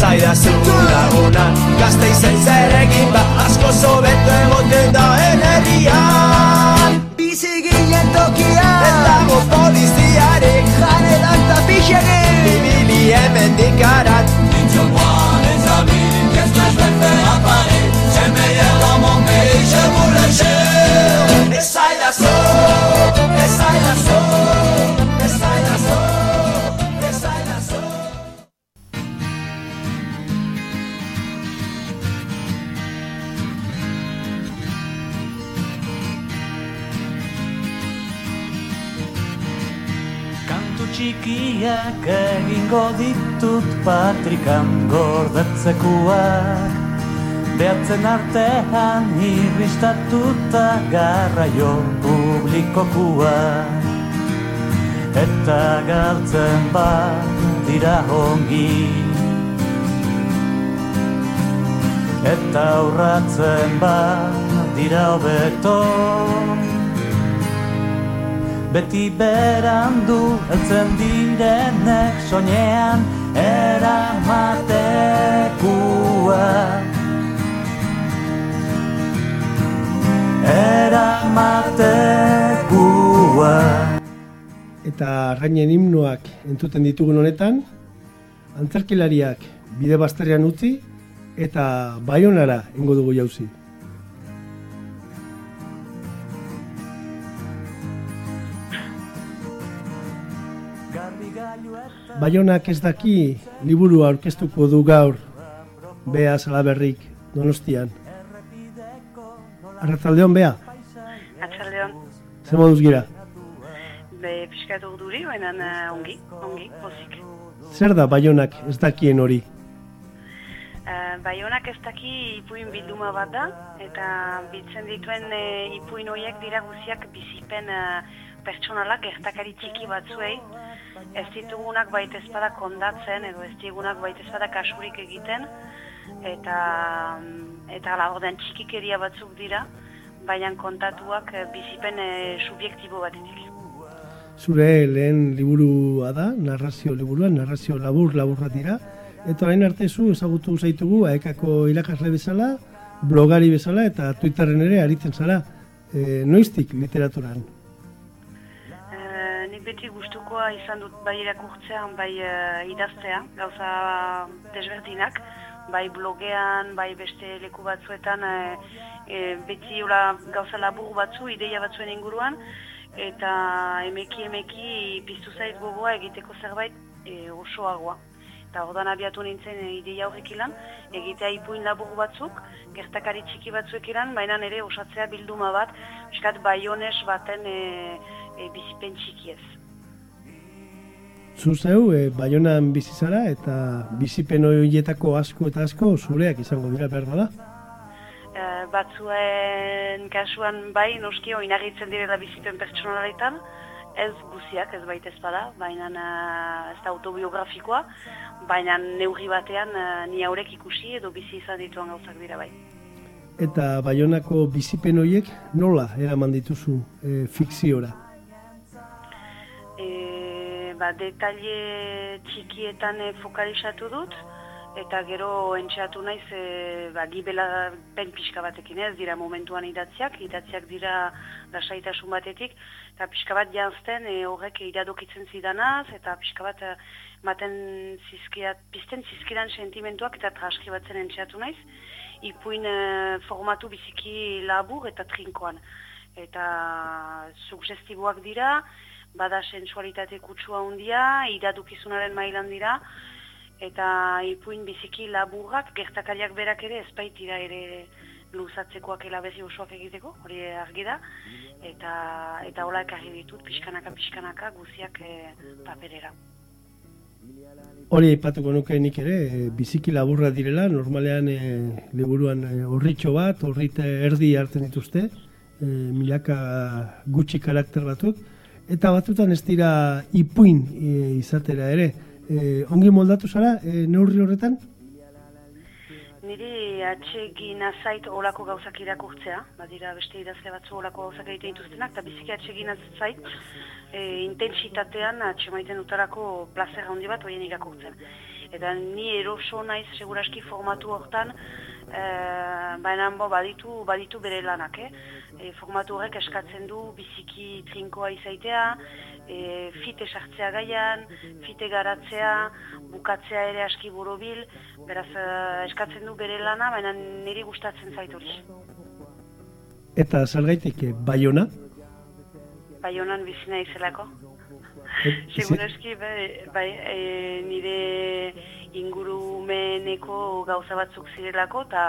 zaida zura gona Gazte izen zer egin ba Asko zobeto egoten da enerian Bizi ginen tokia Ez dago poliziarek Jare dantza pixegin Ibili hemen Kantu txikiak egingo ditut patrikan gordetzekuak Behatzen artean irristatuta garraio publikokuak Eta galtzen bat dira ongi. Eta aurratzen bat dira hobeto Beti berandu heltzen direnek soinean eramatekua Eramatekua Eta arrainen himnoak entzuten ditugun honetan, antzerkilariak bide bazterrean utzi eta baionara ingo dugu jauzi. Baionak ez daki liburua aurkeztuko du gaur Bea Salaberrik Donostian. Arratzaldeon Bea, Atxaldeon, zer moduz gira? be pixkat urduri, baina eh, ongi, ongi, pozik. Zer da Baionak ez dakien hori? Uh, Baionak ez daki ipuin bilduma bat da, eta biltzen dituen uh, ipuin horiek dira guziak bizipen uh, pertsonalak gertakari txiki batzuei, ez ditugunak bait ezpada kondatzen, edo ez ditugunak bait ezpada kasurik egiten, eta mm, eta ala ordean txikikeria batzuk dira, baina kontatuak eh, bizipen eh, subjektibo batetik. Zure lehen liburua da, narrazio liburua, narrazio labur laburra dira, eta orain arte zu ezagutu zaitugu aekako irakasle bezala, blogari bezala eta Twitterren ere aritzen zara. E, noiztik literaturan? Beti gustukoa izan dut bai irakurtzea, bai eh, idaztea, gauza desberdinak. bai blogean, bai beste leku batzuetan, e, e, beti hola gauza labur batzu, ideia batzuen inguruan, eta emeki emeki piztu zait gogoa egiteko zerbait e, osoagoa. Eta ordan abiatu nintzen ideia horrek ilan, egitea ipuin labur batzuk, gertakari txiki batzuek ilan, baina ere osatzea bilduma bat, eskat baiones baten e, e, bizipen txikiez. Zu zeu, e, Baionan bizi zara eta bizipen horietako asko eta asko zureak izango dira behar bada. E, batzuen kasuan bai, noski oinagitzen direla bizipen pertsonaletan, ez guziak, ez baita ez bada, baina eh, ez da autobiografikoa, baina neurri batean ni haurek ikusi edo bizi izan dituan gauzak dira bai. Eta Baionako bizipen horiek nola eraman dituzu e, fikziora? E, ba, detalle txikietan e, fokalizatu dut, eta gero entxeatu naiz e, ba, gibela pen pixka batekin ez, dira momentuan idatziak, idatziak dira lasaitasun batetik, eta pixka bat jantzten e, horrek iradokitzen zidanaz, eta pixka bat maten zizkiat, pizten zizkidan sentimentuak eta transkribatzen entxeatu naiz, ipuin e, formatu biziki labur eta trinkoan. Eta sugestiboak dira, bada sensualitate kutsua handia, iradukizunaren mailan dira, eta ipuin biziki laburrak gertakariak berak ere ezpaitira ere luzatzekoak elaberri osoak egiteko, hori argi da, eta eta hola ekarri ditut pixkanaka pixkanaka guziak e, paperera. Hori aipatuko nuke nik ere, e, biziki laburra direla, normalean e, liburuan e, horritxo bat, horrit erdi hartzen dituzte, e, milaka gutxi karakter batzuk, eta batutan ez dira ipuin e, izatera ere, e, ongi moldatu zara, e, neurri horretan? Niri atxegin azait olako gauzak irakurtzea, badira beste idazle batzu olako gauzak egiten dituztenak, eta biziki atxegin azait e, intentsitatean atxemaiten dutarako plazera handi bat horien irakurtzen. Eta ni eroso naiz seguraski formatu hortan, e, baina bo, baditu, baditu bere lanak, eh? E, formatu horrek eskatzen du biziki trinkoa izaitea, e, fite sartzea gaian, fite garatzea, bukatzea ere aski borobil, beraz e, eskatzen du bere lana, baina niri gustatzen zait hori. Eta salgaitik, baiona? Baionan bizina izelako. *laughs* Segun eski, bai, bai e, nire ingurumeneko gauza batzuk zirelako, eta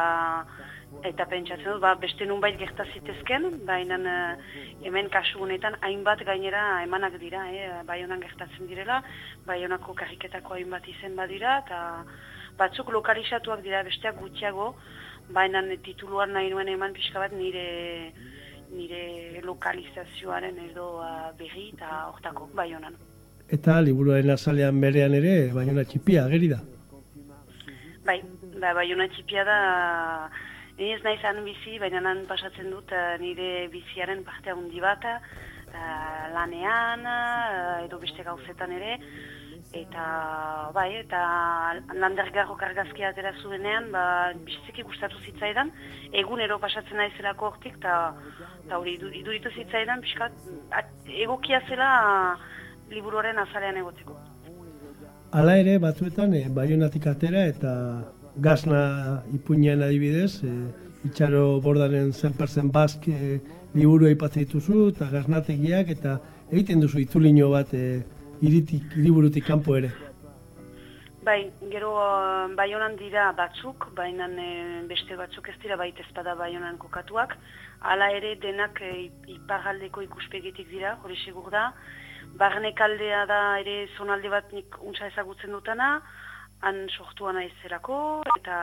eta pentsatzen dut, ba, beste nunbait gerta zitezken, baina uh, hemen kasu honetan hainbat gainera emanak dira, eh? bai honan gertatzen direla, bai honako karriketako hainbat izen badira, eta batzuk lokalizatuak dira besteak gutxiago, baina tituluan nahi nuen eman pixka bat nire nire lokalizazioaren edo uh, berri eta hortako bai honan. Eta liburuaren azalean berean ere, bai txipia, ageri da? Bai, ba, bai txipia da, Ni ez nahi zan bizi, baina nan pasatzen dut uh, nire biziaren parte handi bat, uh, lanean, uh, edo beste gauzetan ere, eta bai, eta landergarro kargazkia atera zuenean, ba, biziki gustatu zitzaidan, egunero pasatzen nahi zelako hortik, eta hori iduritu zitzaidan, biskat, egokia zela liburuaren azalean egoteko. Hala ere, batzuetan, eh, baionatik atera eta gazna ipuñean adibidez, e, itxaro bordaren zenperzen bazk e, liburu aipatzen dituzu, eta gaznategiak, eta egiten duzu itulino bat e, iritik, iriburutik kanpo ere. Bai, gero bai honan dira batzuk, baina beste batzuk ez dira baita ezpada bai honan kokatuak. Hala ere denak e, iparaldeko ikuspegitik dira, hori segur da. Barnek aldea da ere zonalde bat nik untsa ezagutzen dutana, han sortua naizelako eta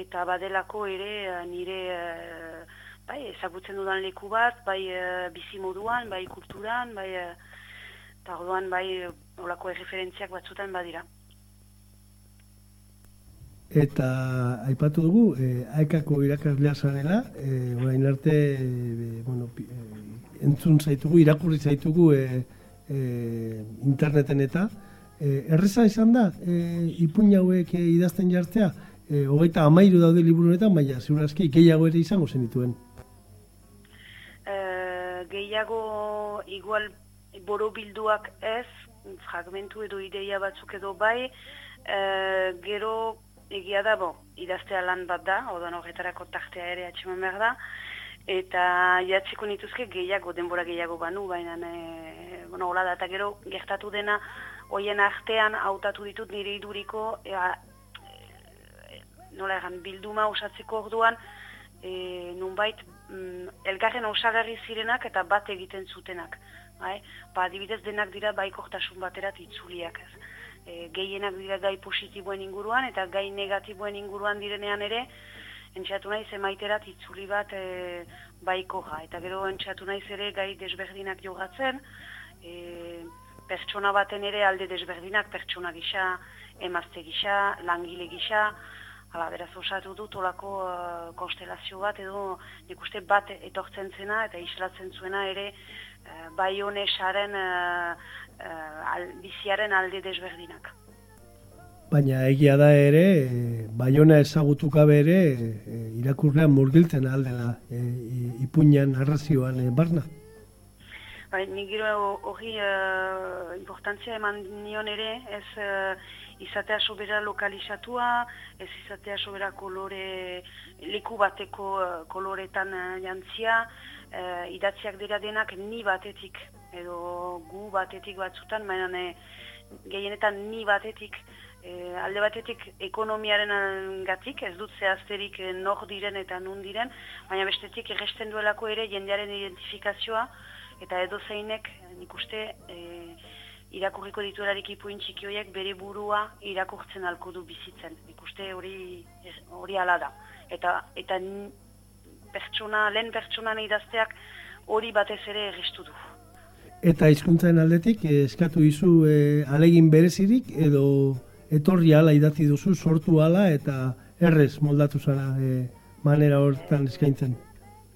eta badelako ere eh, nire uh, bai ezagutzen dudan leku bat, bai uh, bizi moduan, bai kulturan, bai eta orduan bai olako erreferentziak batzutan badira. Eta aipatu dugu, eh, aekako irakaslea zarela, eh, orain arte eh, bueno, eh, entzun zaitugu, irakurri zaitugu eh, eh, interneten eta, E, erreza izan da, e, ipuin hauek e, idazten jartzea, e, hogeita amairu daude liburunetan, baina ziurazki gehiago ere izango zen dituen. E, gehiago igual boro ez, fragmentu edo ideia batzuk edo bai, e, gero egia da, bo, idaztea lan bat da, odan horretarako tartea ere atxeman behar da, eta jatziko nituzke gehiago, denbora gehiago banu, baina, e, bueno, hola da, eta gero gertatu dena, hoien artean hautatu ditut nire iduriko, ea, e, nola egan, bilduma osatzeko orduan, e, nunbait, mm, elgarren osagarri zirenak eta bat egiten zutenak. Bai? Ba, adibidez denak dira baikortasun baterat itzuliak ez. E, gehienak dira gai positiboen inguruan eta gai negatiboen inguruan direnean ere, entxatu nahi zemaiterat itzuli bat e, baikoja. Eta gero entxatu nahi ere gai desberdinak jogatzen, e, pertsona baten ere alde desberdinak, pertsona gisa, emazte gisa, langile gisa, Hala, beraz osatu dut olako uh, konstelazio bat edo nik uste bat etortzen zena eta islatzen zuena ere uh, bai honesaren uh, uh, al, biziaren alde desberdinak. Baina egia da ere, e, baiona ezagutu gabe ere, e, irakurrean murgiltzen aldela e, ipuñan arrazioan e, barna. Bai, nik gero hori uh, importantzia eman nion ere, ez izatea sobera lokalizatua, ez izatea sobera kolore, leku bateko uh, koloretan uh, jantzia, uh, idatziak dira denak ni batetik, edo gu batetik batzutan, baina gehienetan ni batetik, alde batetik ekonomiaren gatik, ez dut zehazterik nor diren eta nun diren, baina bestetik erresten duelako ere jendearen identifikazioa, eta edo zeinek nik uste irakurriko dituelarik ipuin txiki horiek bere burua irakurtzen alko du bizitzen. Ikuste hori hori ala da. Eta, eta pertsona, lehen pertsona idazteak hori batez ere egistu du. Eta hizkuntzaren aldetik, eh, eskatu izu e, alegin berezirik edo etorri ala idatzi duzu, sortu ala eta errez moldatu zara e, manera hortan eskaintzen.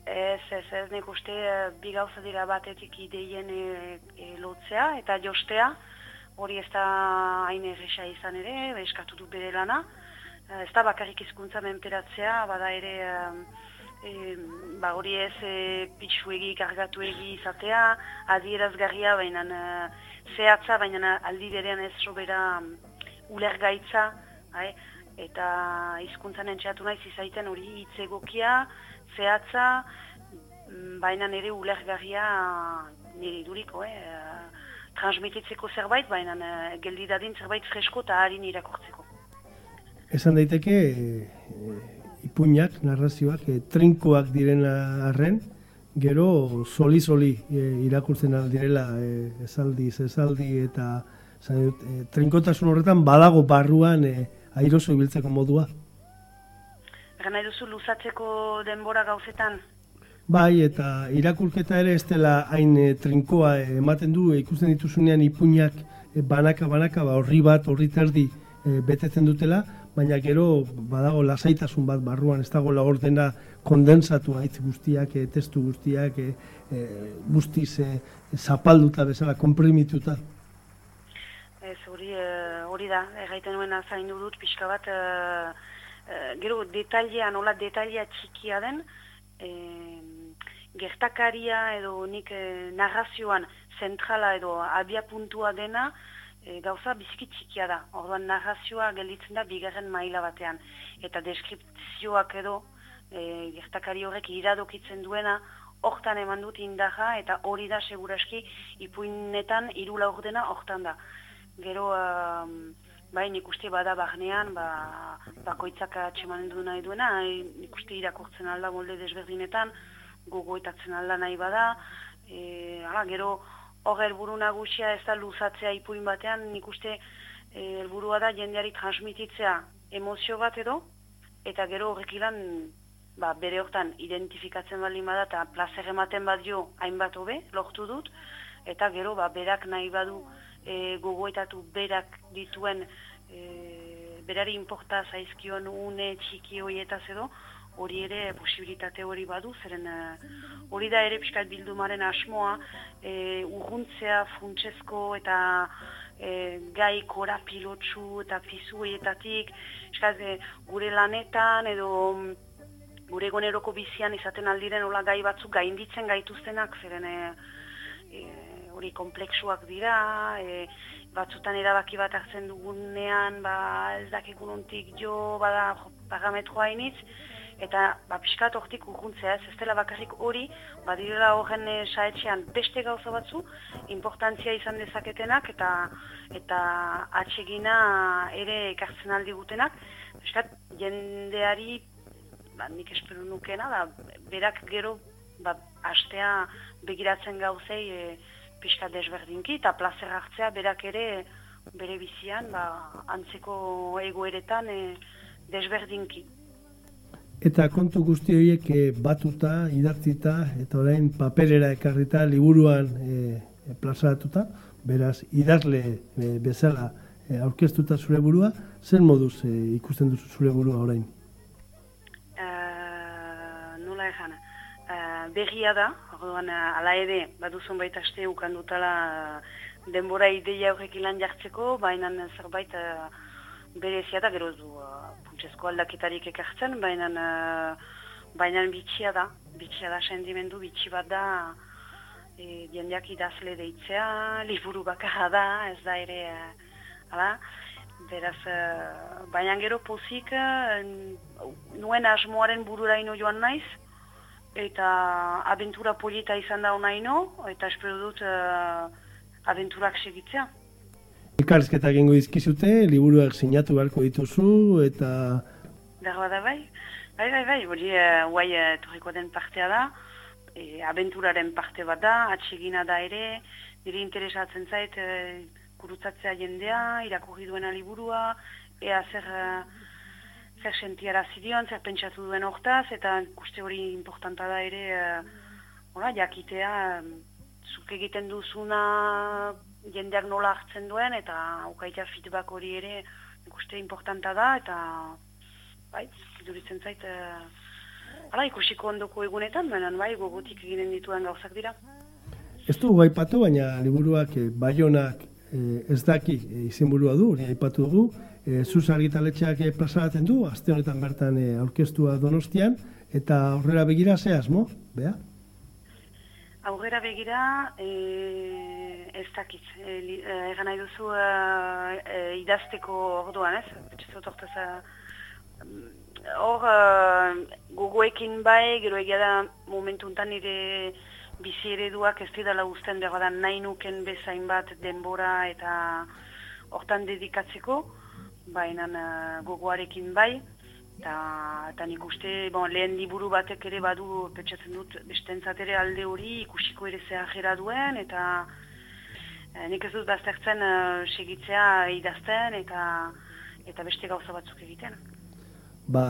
Ez, ez, ez, nik uste uh, bi dira batetik ideien e, e, lotzea eta jostea, hori ez da hain erresa izan ere, eskatu du bere lana. Uh, ez da bakarrik izkuntza menperatzea, bada ere, uh, ba hori ez e, pitsuegi, kargatuegi izatea, adierazgarria, baina uh, zehatza, baina aldi berean ez sobera ulergaitza, hai? eta hizkuntzan entxeatu naiz izaiten hori hitzegokia, zehatza, mm, baina nire ulergarria nire iduriko, eh? transmititzeko zerbait, baina uh, geldi dadin zerbait fresko eta harin irakortzeko. Esan daiteke, e, ipuñak, narrazioak, e, trinkoak diren arren, gero soli-soli e, irakurtzen direla e, esaldi, esaldi eta zan, e, trinkotasun horretan badago barruan e, airoso ibiltzeko modua. Gana duzu luzatzeko denbora gauzetan? Bai, eta irakurketa ere ez dela hain e, trinkoa ematen du, e, ikusten dituzunean ipuñak e, banaka, banaka, ba, horri bat, horri terdi e, betetzen dutela, baina gero badago lasaitasun bat barruan, ez dago lagor dena kondensatu haitz guztiak, e, testu guztiak, e, e, guztiz e, zapalduta bezala, komprimituta. Hori, hori da, erraiten nuen zaindu dut, pixka bat, Eh, gero detailea, nola detailea txikia den, e, gertakaria edo nik e, narrazioan zentrala edo abia puntua dena, e, gauza biziki txikia da. Orduan narrazioa gelditzen da bigarren maila batean. Eta deskriptzioak edo e, gertakari horrek iradokitzen duena, hortan eman dut indaja eta hori da seguraski ipuinetan irula ordena hortan da. Gero... Bai, nik uste bada bagnean, ba, bakoitzak atxemanen du nahi duena, nik uste irakurtzen alda molde desberdinetan, gogoetatzen alda nahi bada, e, ala, gero hor helburu nagusia ez da luzatzea ipuin batean, nik uste e, helburua da jendeari transmititzea emozio bat edo, eta gero horrek ilan ba, bere hortan identifikatzen bali bada eta plazer ematen bat jo hainbat hobe, lortu dut, eta gero ba, berak nahi badu e, gogoetatu berak dituen e, berari inporta zaizkion une txiki horietaz edo, hori ere posibilitate hori badu, zeren e, hori da ere piskat bildumaren asmoa, e, urruntzea funtsezko eta e, gai kora pilotsu eta pizu horietatik, e, gure lanetan edo gure goneroko bizian izaten aldiren hola gai batzuk gainditzen gaituztenak, zeren e, e, hori kompleksuak dira, e, batzutan erabaki bat hartzen dugunean, ba, ez dakikun ontik jo, bada parametroa hainitz, eta ba, pixkat hortik urguntzea ez, ez dela bakarrik hori, badirela horren e, saetxean beste gauza batzu, importantzia izan dezaketenak, eta eta atsegina ere ekartzen aldi gutenak, pixkat jendeari, ba, nik espero nukena, da, berak gero, ba, astea begiratzen gauzei, e, pixka desberdinki eta plazer hartzea berak ere bere bizian ba, antzeko egoeretan e, desberdinki. Eta kontu guzti horiek e, batuta, idatzita, eta orain paperera ekarrita, liburuan e, plazaratuta, beraz, idazle e, bezala e, aurkeztuta zure burua, zer moduz e, ikusten duzu zure burua orain? Uh, nola egan, uh, berria da, orduan, uh, ala ere, badu zonbait aste ukan dutala denbora ideia horrek ilan jartzeko, baina zerbait uh, berezia da, gero du uh, puntzezko aldaketarik ekartzen, baina uh, baina bitxia da, bitxia da sendimendu, bitxi bat da, e, jendeak idazle deitzea, *laughs* liburu bakarra da, ez da ere, uh, ala, beraz, uh, baina gero pozik, uh, nuen asmoaren bururaino joan naiz, eta abentura polita izan da onaino, eta espero dut uh, abenturak segitzea. Elkarrizketa egingo dizkizute, liburuak sinatu beharko dituzu, eta... Berba da bai, bai, bai, bai, hori uh, guai uh, den partea da, e, abenturaren parte bat da, atsegina da ere, nire interesatzen zait, uh, kurutzatzea jendea, irakurri duena liburua, ea zer... Uh, zer sentiara zidion, zer pentsatu duen hortaz, eta ikuste hori importanta da ere, uh, jakitea, zuk egiten duzuna jendeak nola hartzen duen, eta ukaita feedback hori ere ikuste importanta da, eta bai, duritzen zait, uh, ala, ikusiko ondoko egunetan, baina bai, gogotik eginen dituen gauzak dira. Ez du gaipatu, baina liburuak eh, baionak eh, ez daki eh, izenburua du, aipatu dugu, e, zuz argitaletxeak e, plazaratzen du, aste honetan bertan e, aurkeztua donostian, eta aurrera begira ze asmo, bea? Aurrera begira, e, ez dakit, e, e, egan nahi duzu e, e, idazteko orduan, ez? Betxezot ortez, hor, e, gogoekin bai, gero egia da momentu untan nire bizi ereduak ez didala usten dago da nahi nuken bezain bat denbora eta hortan dedikatzeko baina uh, gogoarekin bai, eta nik uste, bon, lehen liburu batek ere badu, petxatzen dut, bestentzat ere alde hori ikusiko ere zehajera duen, eta uh, nik ez dut baztertzen uh, segitzea idazten, eta eta beste gauza batzuk egiten. Ba,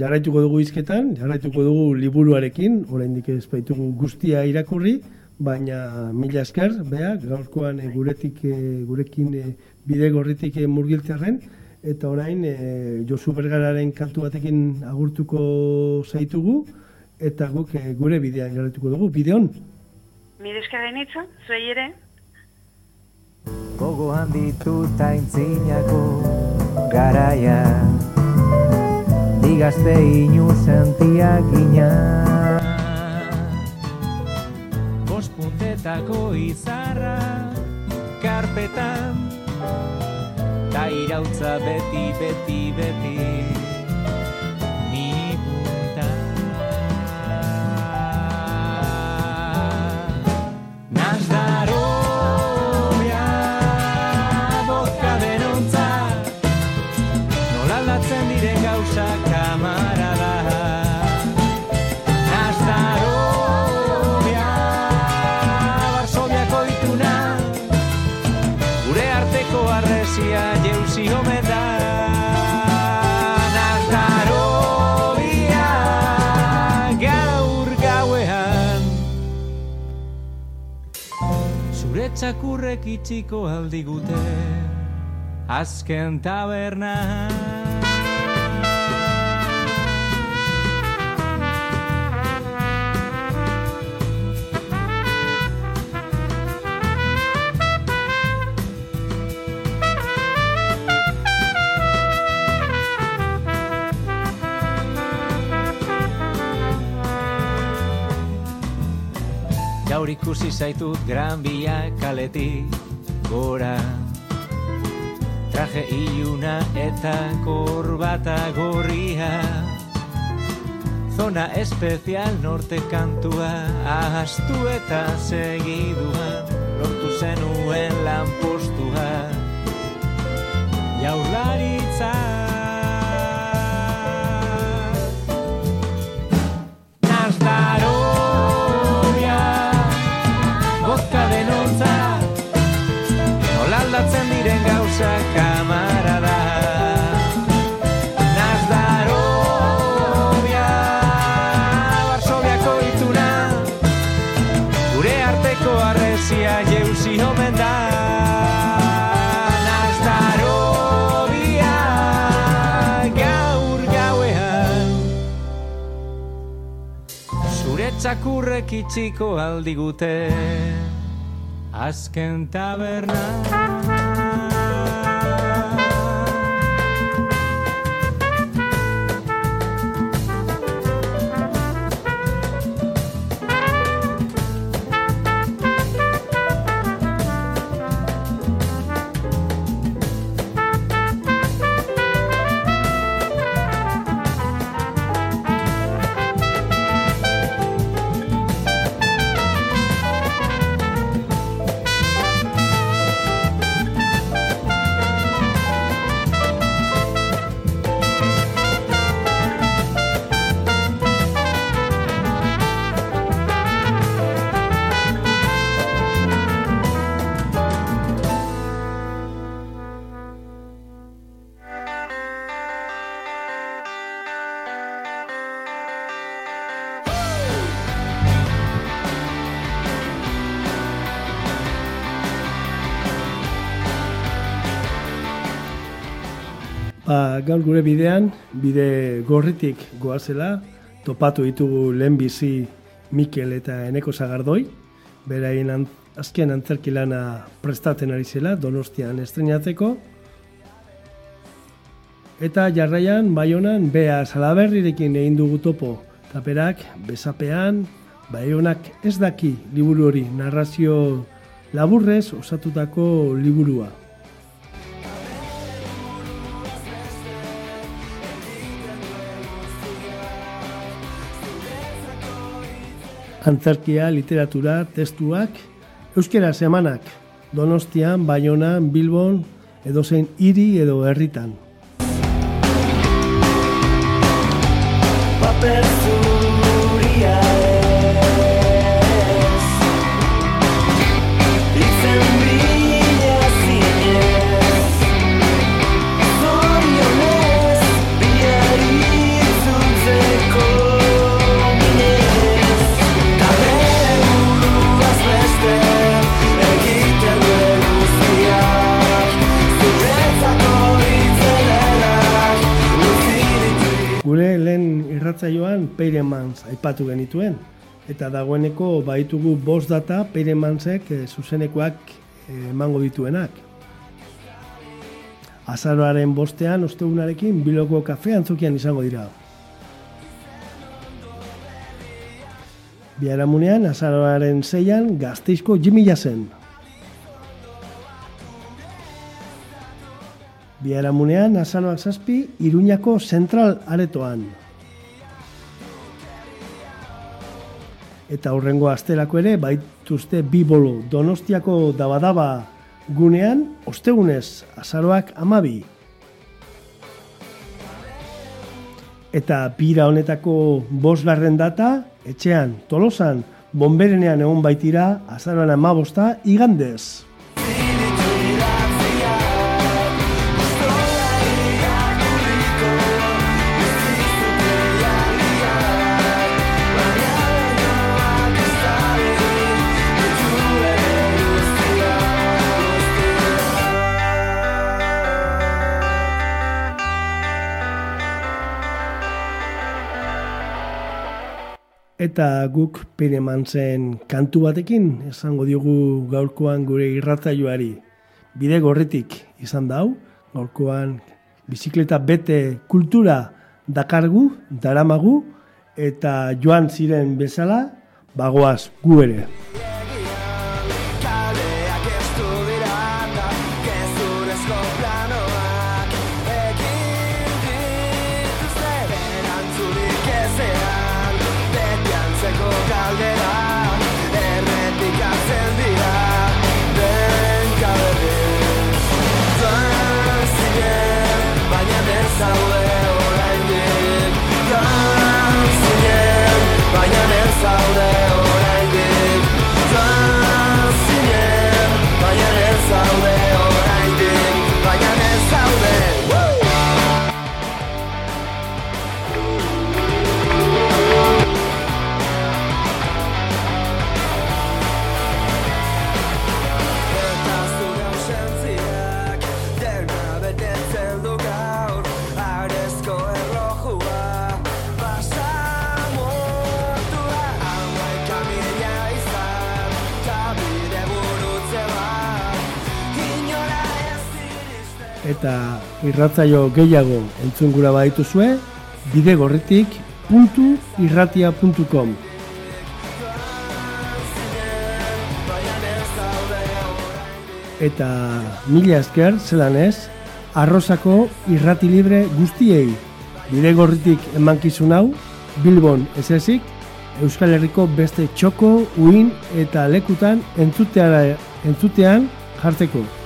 jarraituko dugu izketan, jarraituko dugu liburuarekin, oraindik ez baitugu guztia irakurri, baina mila esker, beha, gaurkoan e, guretik, e, gurekin bide gorritik e, murgiltzarren, eta orain e, Josu Bergararen kantu batekin agurtuko zaitugu, eta guk e, gure bidean jarretuko dugu, bideon. Mire eskarren itza, zuei ere? Gogo handitu taintzinako garaia Digazte inu sentiak Bospuntetako izarra karpetan Ta irautza beti, beti, beti txakurrek itxiko aldigute Azken taberna ikusi zaitut gran bila kaletik gora. Traje iluna eta korbata gorria. Zona espezial norte kantua Ahaztu eta segiduan Lortu zenuen lanpostua. Jaurlaritza Nazdarobia diren gauza kamarada Nazdarobia Varsoviako ituna Gure arteko arrezia jeuzi omen da. Nazdarobia Gaur gauean. Zure txakurrek itxiko aldigute Azken taberna gaur gure bidean, bide gorritik goazela, topatu ditugu lehenbizi Mikel eta Eneko Zagardoi, beraien an, azken antzerki lana prestatzen ari zela, donostian estrenatzeko, eta jarraian, baionan, bea salaberrirekin egin dugu topo, taperak, besapean, baionak ez daki liburu hori, narrazio laburrez osatutako liburua. Antzerkia, literatura, testuak, euskera semanak, Donostian, Baionan, Bilbon, edozein hiri edo herritan. Peiremans aipatu genituen. Eta dagoeneko baitugu bost data Peiremansek eh, zuzenekoak eh, emango dituenak. Azaroaren bostean, ostegunarekin, biloko kafe antzokian izango dira. Biharamunean, azaroaren zeian, gazteizko Jimmy Jazen. Biharamunean, azaroak zazpi, Iruñako Zentral Aretoan. Eta horrengo astelako ere, baituzte bi bolo Donostiako dabadaba gunean, ostegunez, azaroak amabi. Eta bira honetako bosgarren data, etxean, tolosan, bomberenean egon baitira, azaroan amabosta, igandez. Eta guk Piremantzen kantu batekin esango diogu gaurkoan gure irratzaioari. Bide gorretik izan da hau, gaurkoan bizikleta bete kultura dakargu, daramagu, eta joan ziren bezala, bagoaz gu ere. Irratzaio gehiago entzun gura badituzue, bidegorritik.irratia.com Eta mila esker, zelan ez, arrozako irrati libre guztiei bidegorritik emankizun hau, Bilbon ez ezik, Euskal Herriko beste txoko, uin eta lekutan entzuteara, entzutean jartzeko.